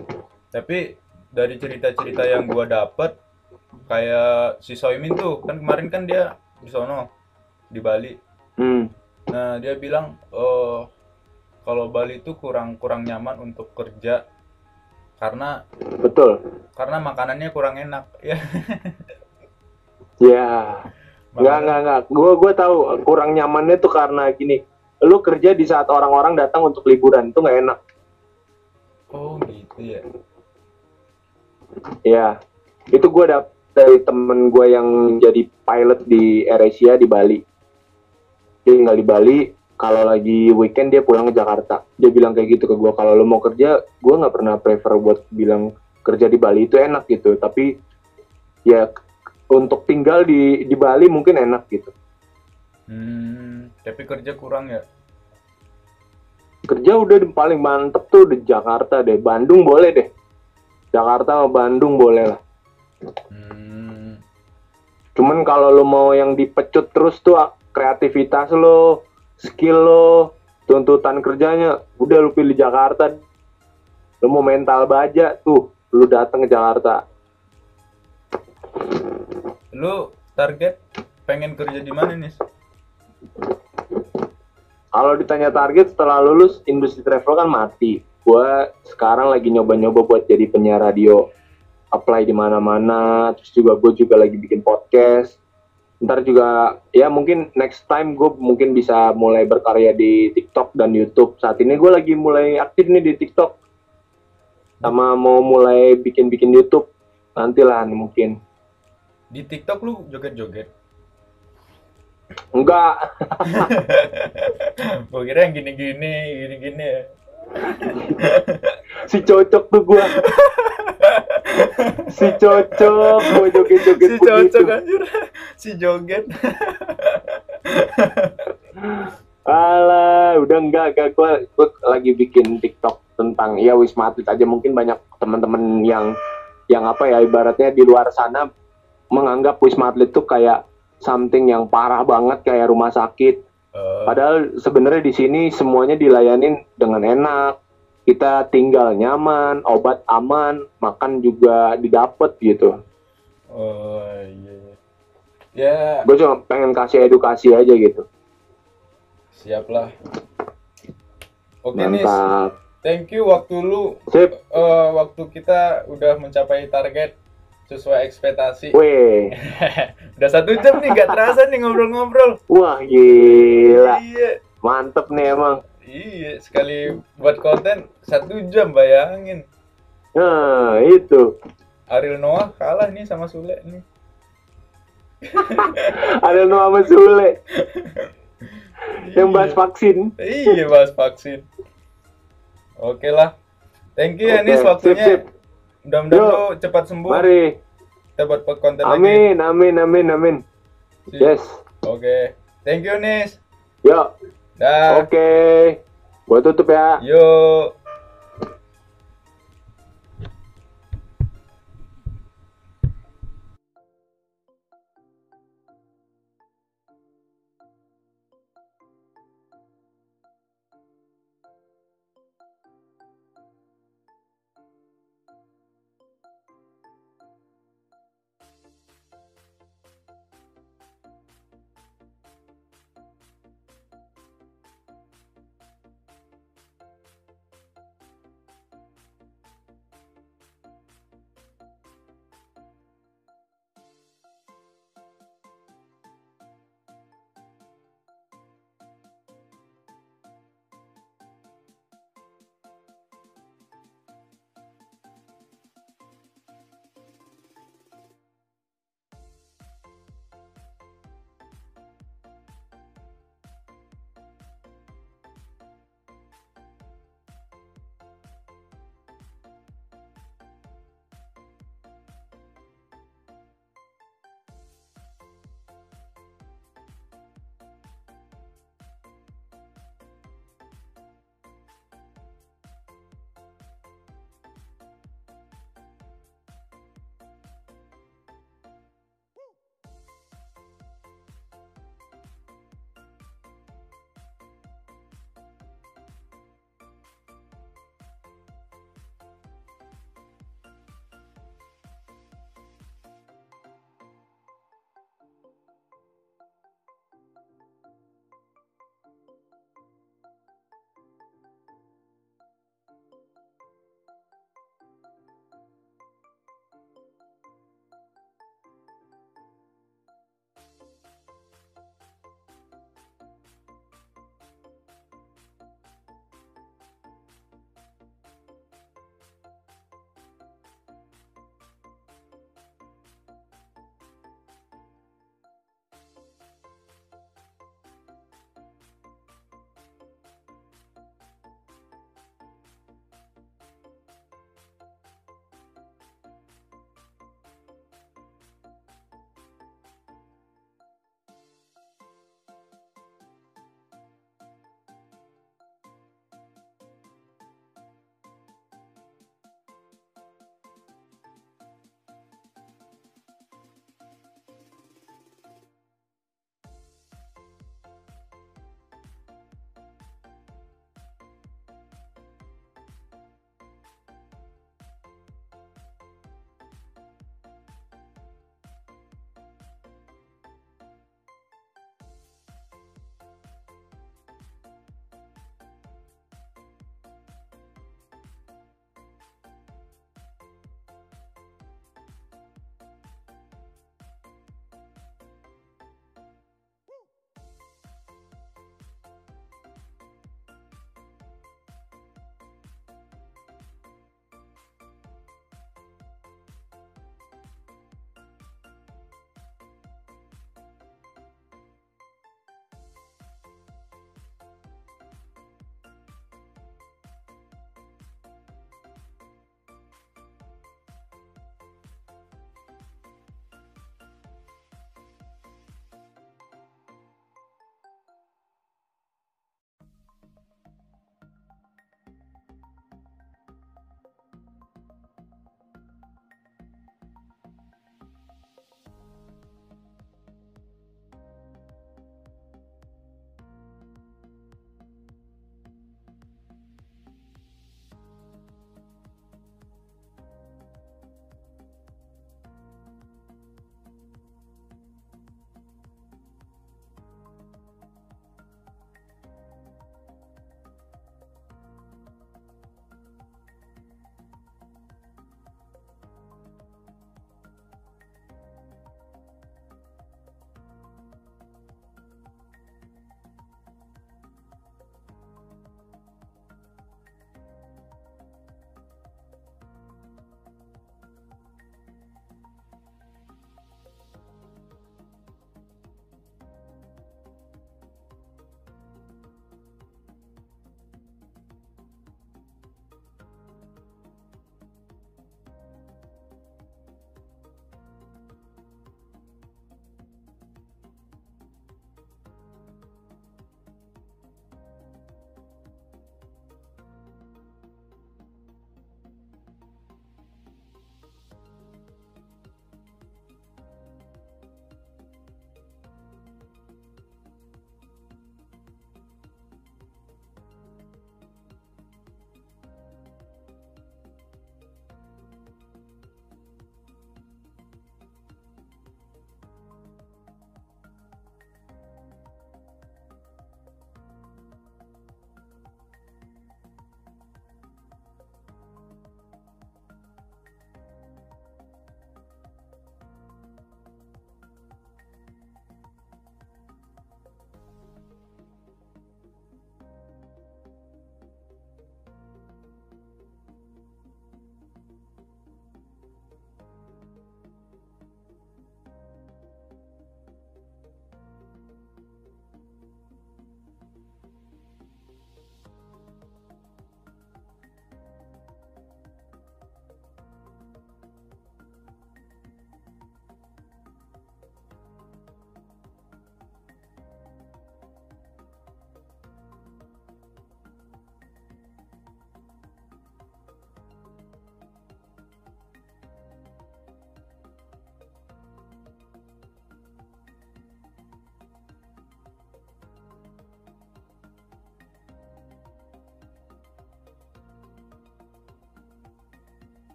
tapi dari cerita-cerita yang gua dapet kayak si Soimin tuh kan kemarin kan dia di sono di Bali Hmm. nah dia bilang oh kalau Bali itu kurang kurang nyaman untuk kerja karena Betul. karena makanannya kurang enak ya Ya. Enggak, enggak, enggak. Gue gue tahu kurang nyamannya tuh karena gini. Lu kerja di saat orang-orang datang untuk liburan itu nggak enak. oh gitu ya Ya. Itu gue dapet dari temen gue yang jadi pilot di AirAsia di Bali. Dia tinggal di Bali. Kalau lagi weekend dia pulang ke Jakarta. Dia bilang kayak gitu ke gue. Kalau lu mau kerja, gue nggak pernah prefer buat bilang kerja di Bali itu enak gitu. Tapi ya untuk tinggal di di Bali mungkin enak gitu. hmm tapi kerja kurang ya kerja udah paling mantep tuh di Jakarta deh Bandung boleh deh Jakarta sama Bandung boleh lah hmm cuman kalau lo mau yang dipecut terus tuh kreativitas lo skill lo tuntutan kerjanya udah lu pilih Jakarta. Lo mau mental baja tuh lu datang ke Jakarta. Lu target pengen kerja di mana nih kalau ditanya target setelah lulus industri travel kan mati. Gua sekarang lagi nyoba-nyoba buat jadi penyiar radio. Apply di mana-mana terus juga gue juga lagi bikin podcast ntar juga ya mungkin next time gue mungkin bisa mulai berkarya di TikTok dan YouTube. Saat ini gue lagi mulai aktif nih di TikTok. Sama mau mulai bikin-bikin YouTube. Nantilah nih mungkin. Di TikTok lu joget-joget? Enggak. Gue kira yang gini-gini, gini-gini ya. si cocok tuh gue si cocok mau joget-joget Si begitu. cocok anjir. Si joget. Alah, udah enggak, enggak. Gue, gue lagi bikin TikTok tentang ya Wisma Atlet aja. Mungkin banyak teman-teman yang yang apa ya ibaratnya di luar sana menganggap Wisma Atlet tuh kayak something yang parah banget kayak rumah sakit. Eh, Padahal sebenarnya di sini semuanya dilayanin dengan enak. Kita tinggal nyaman, obat aman, makan juga didapat gitu. oh iya. iya. Ya, Gue cuma pengen kasih edukasi aja gitu. siap lah. Oke nih, Mantap. thank you waktu lu Sip. eh, waktu kita udah mencapai target sesuai ekspektasi. Weh. udah satu jam nih, gak terasa nih ngobrol-ngobrol. Wah, gila. Iya, Mantep nih emang. Iya sekali buat konten satu jam bayangin. Nah, itu. Ariel Noah kalah nih sama Sule nih. Ada Noah sama Sule yang bahas vaksin. Iya bahas vaksin. Oke lah. Thank you ya Oke, Nis sip, waktunya. sip. Mudah-mudahan lu cepat sembuh. Mari. Kita buat konten lagi. Amin, amin, amin, amin. Yes. Oke. Thank you Nis. Yuk. Oke. Gua tutup ya. Yuk.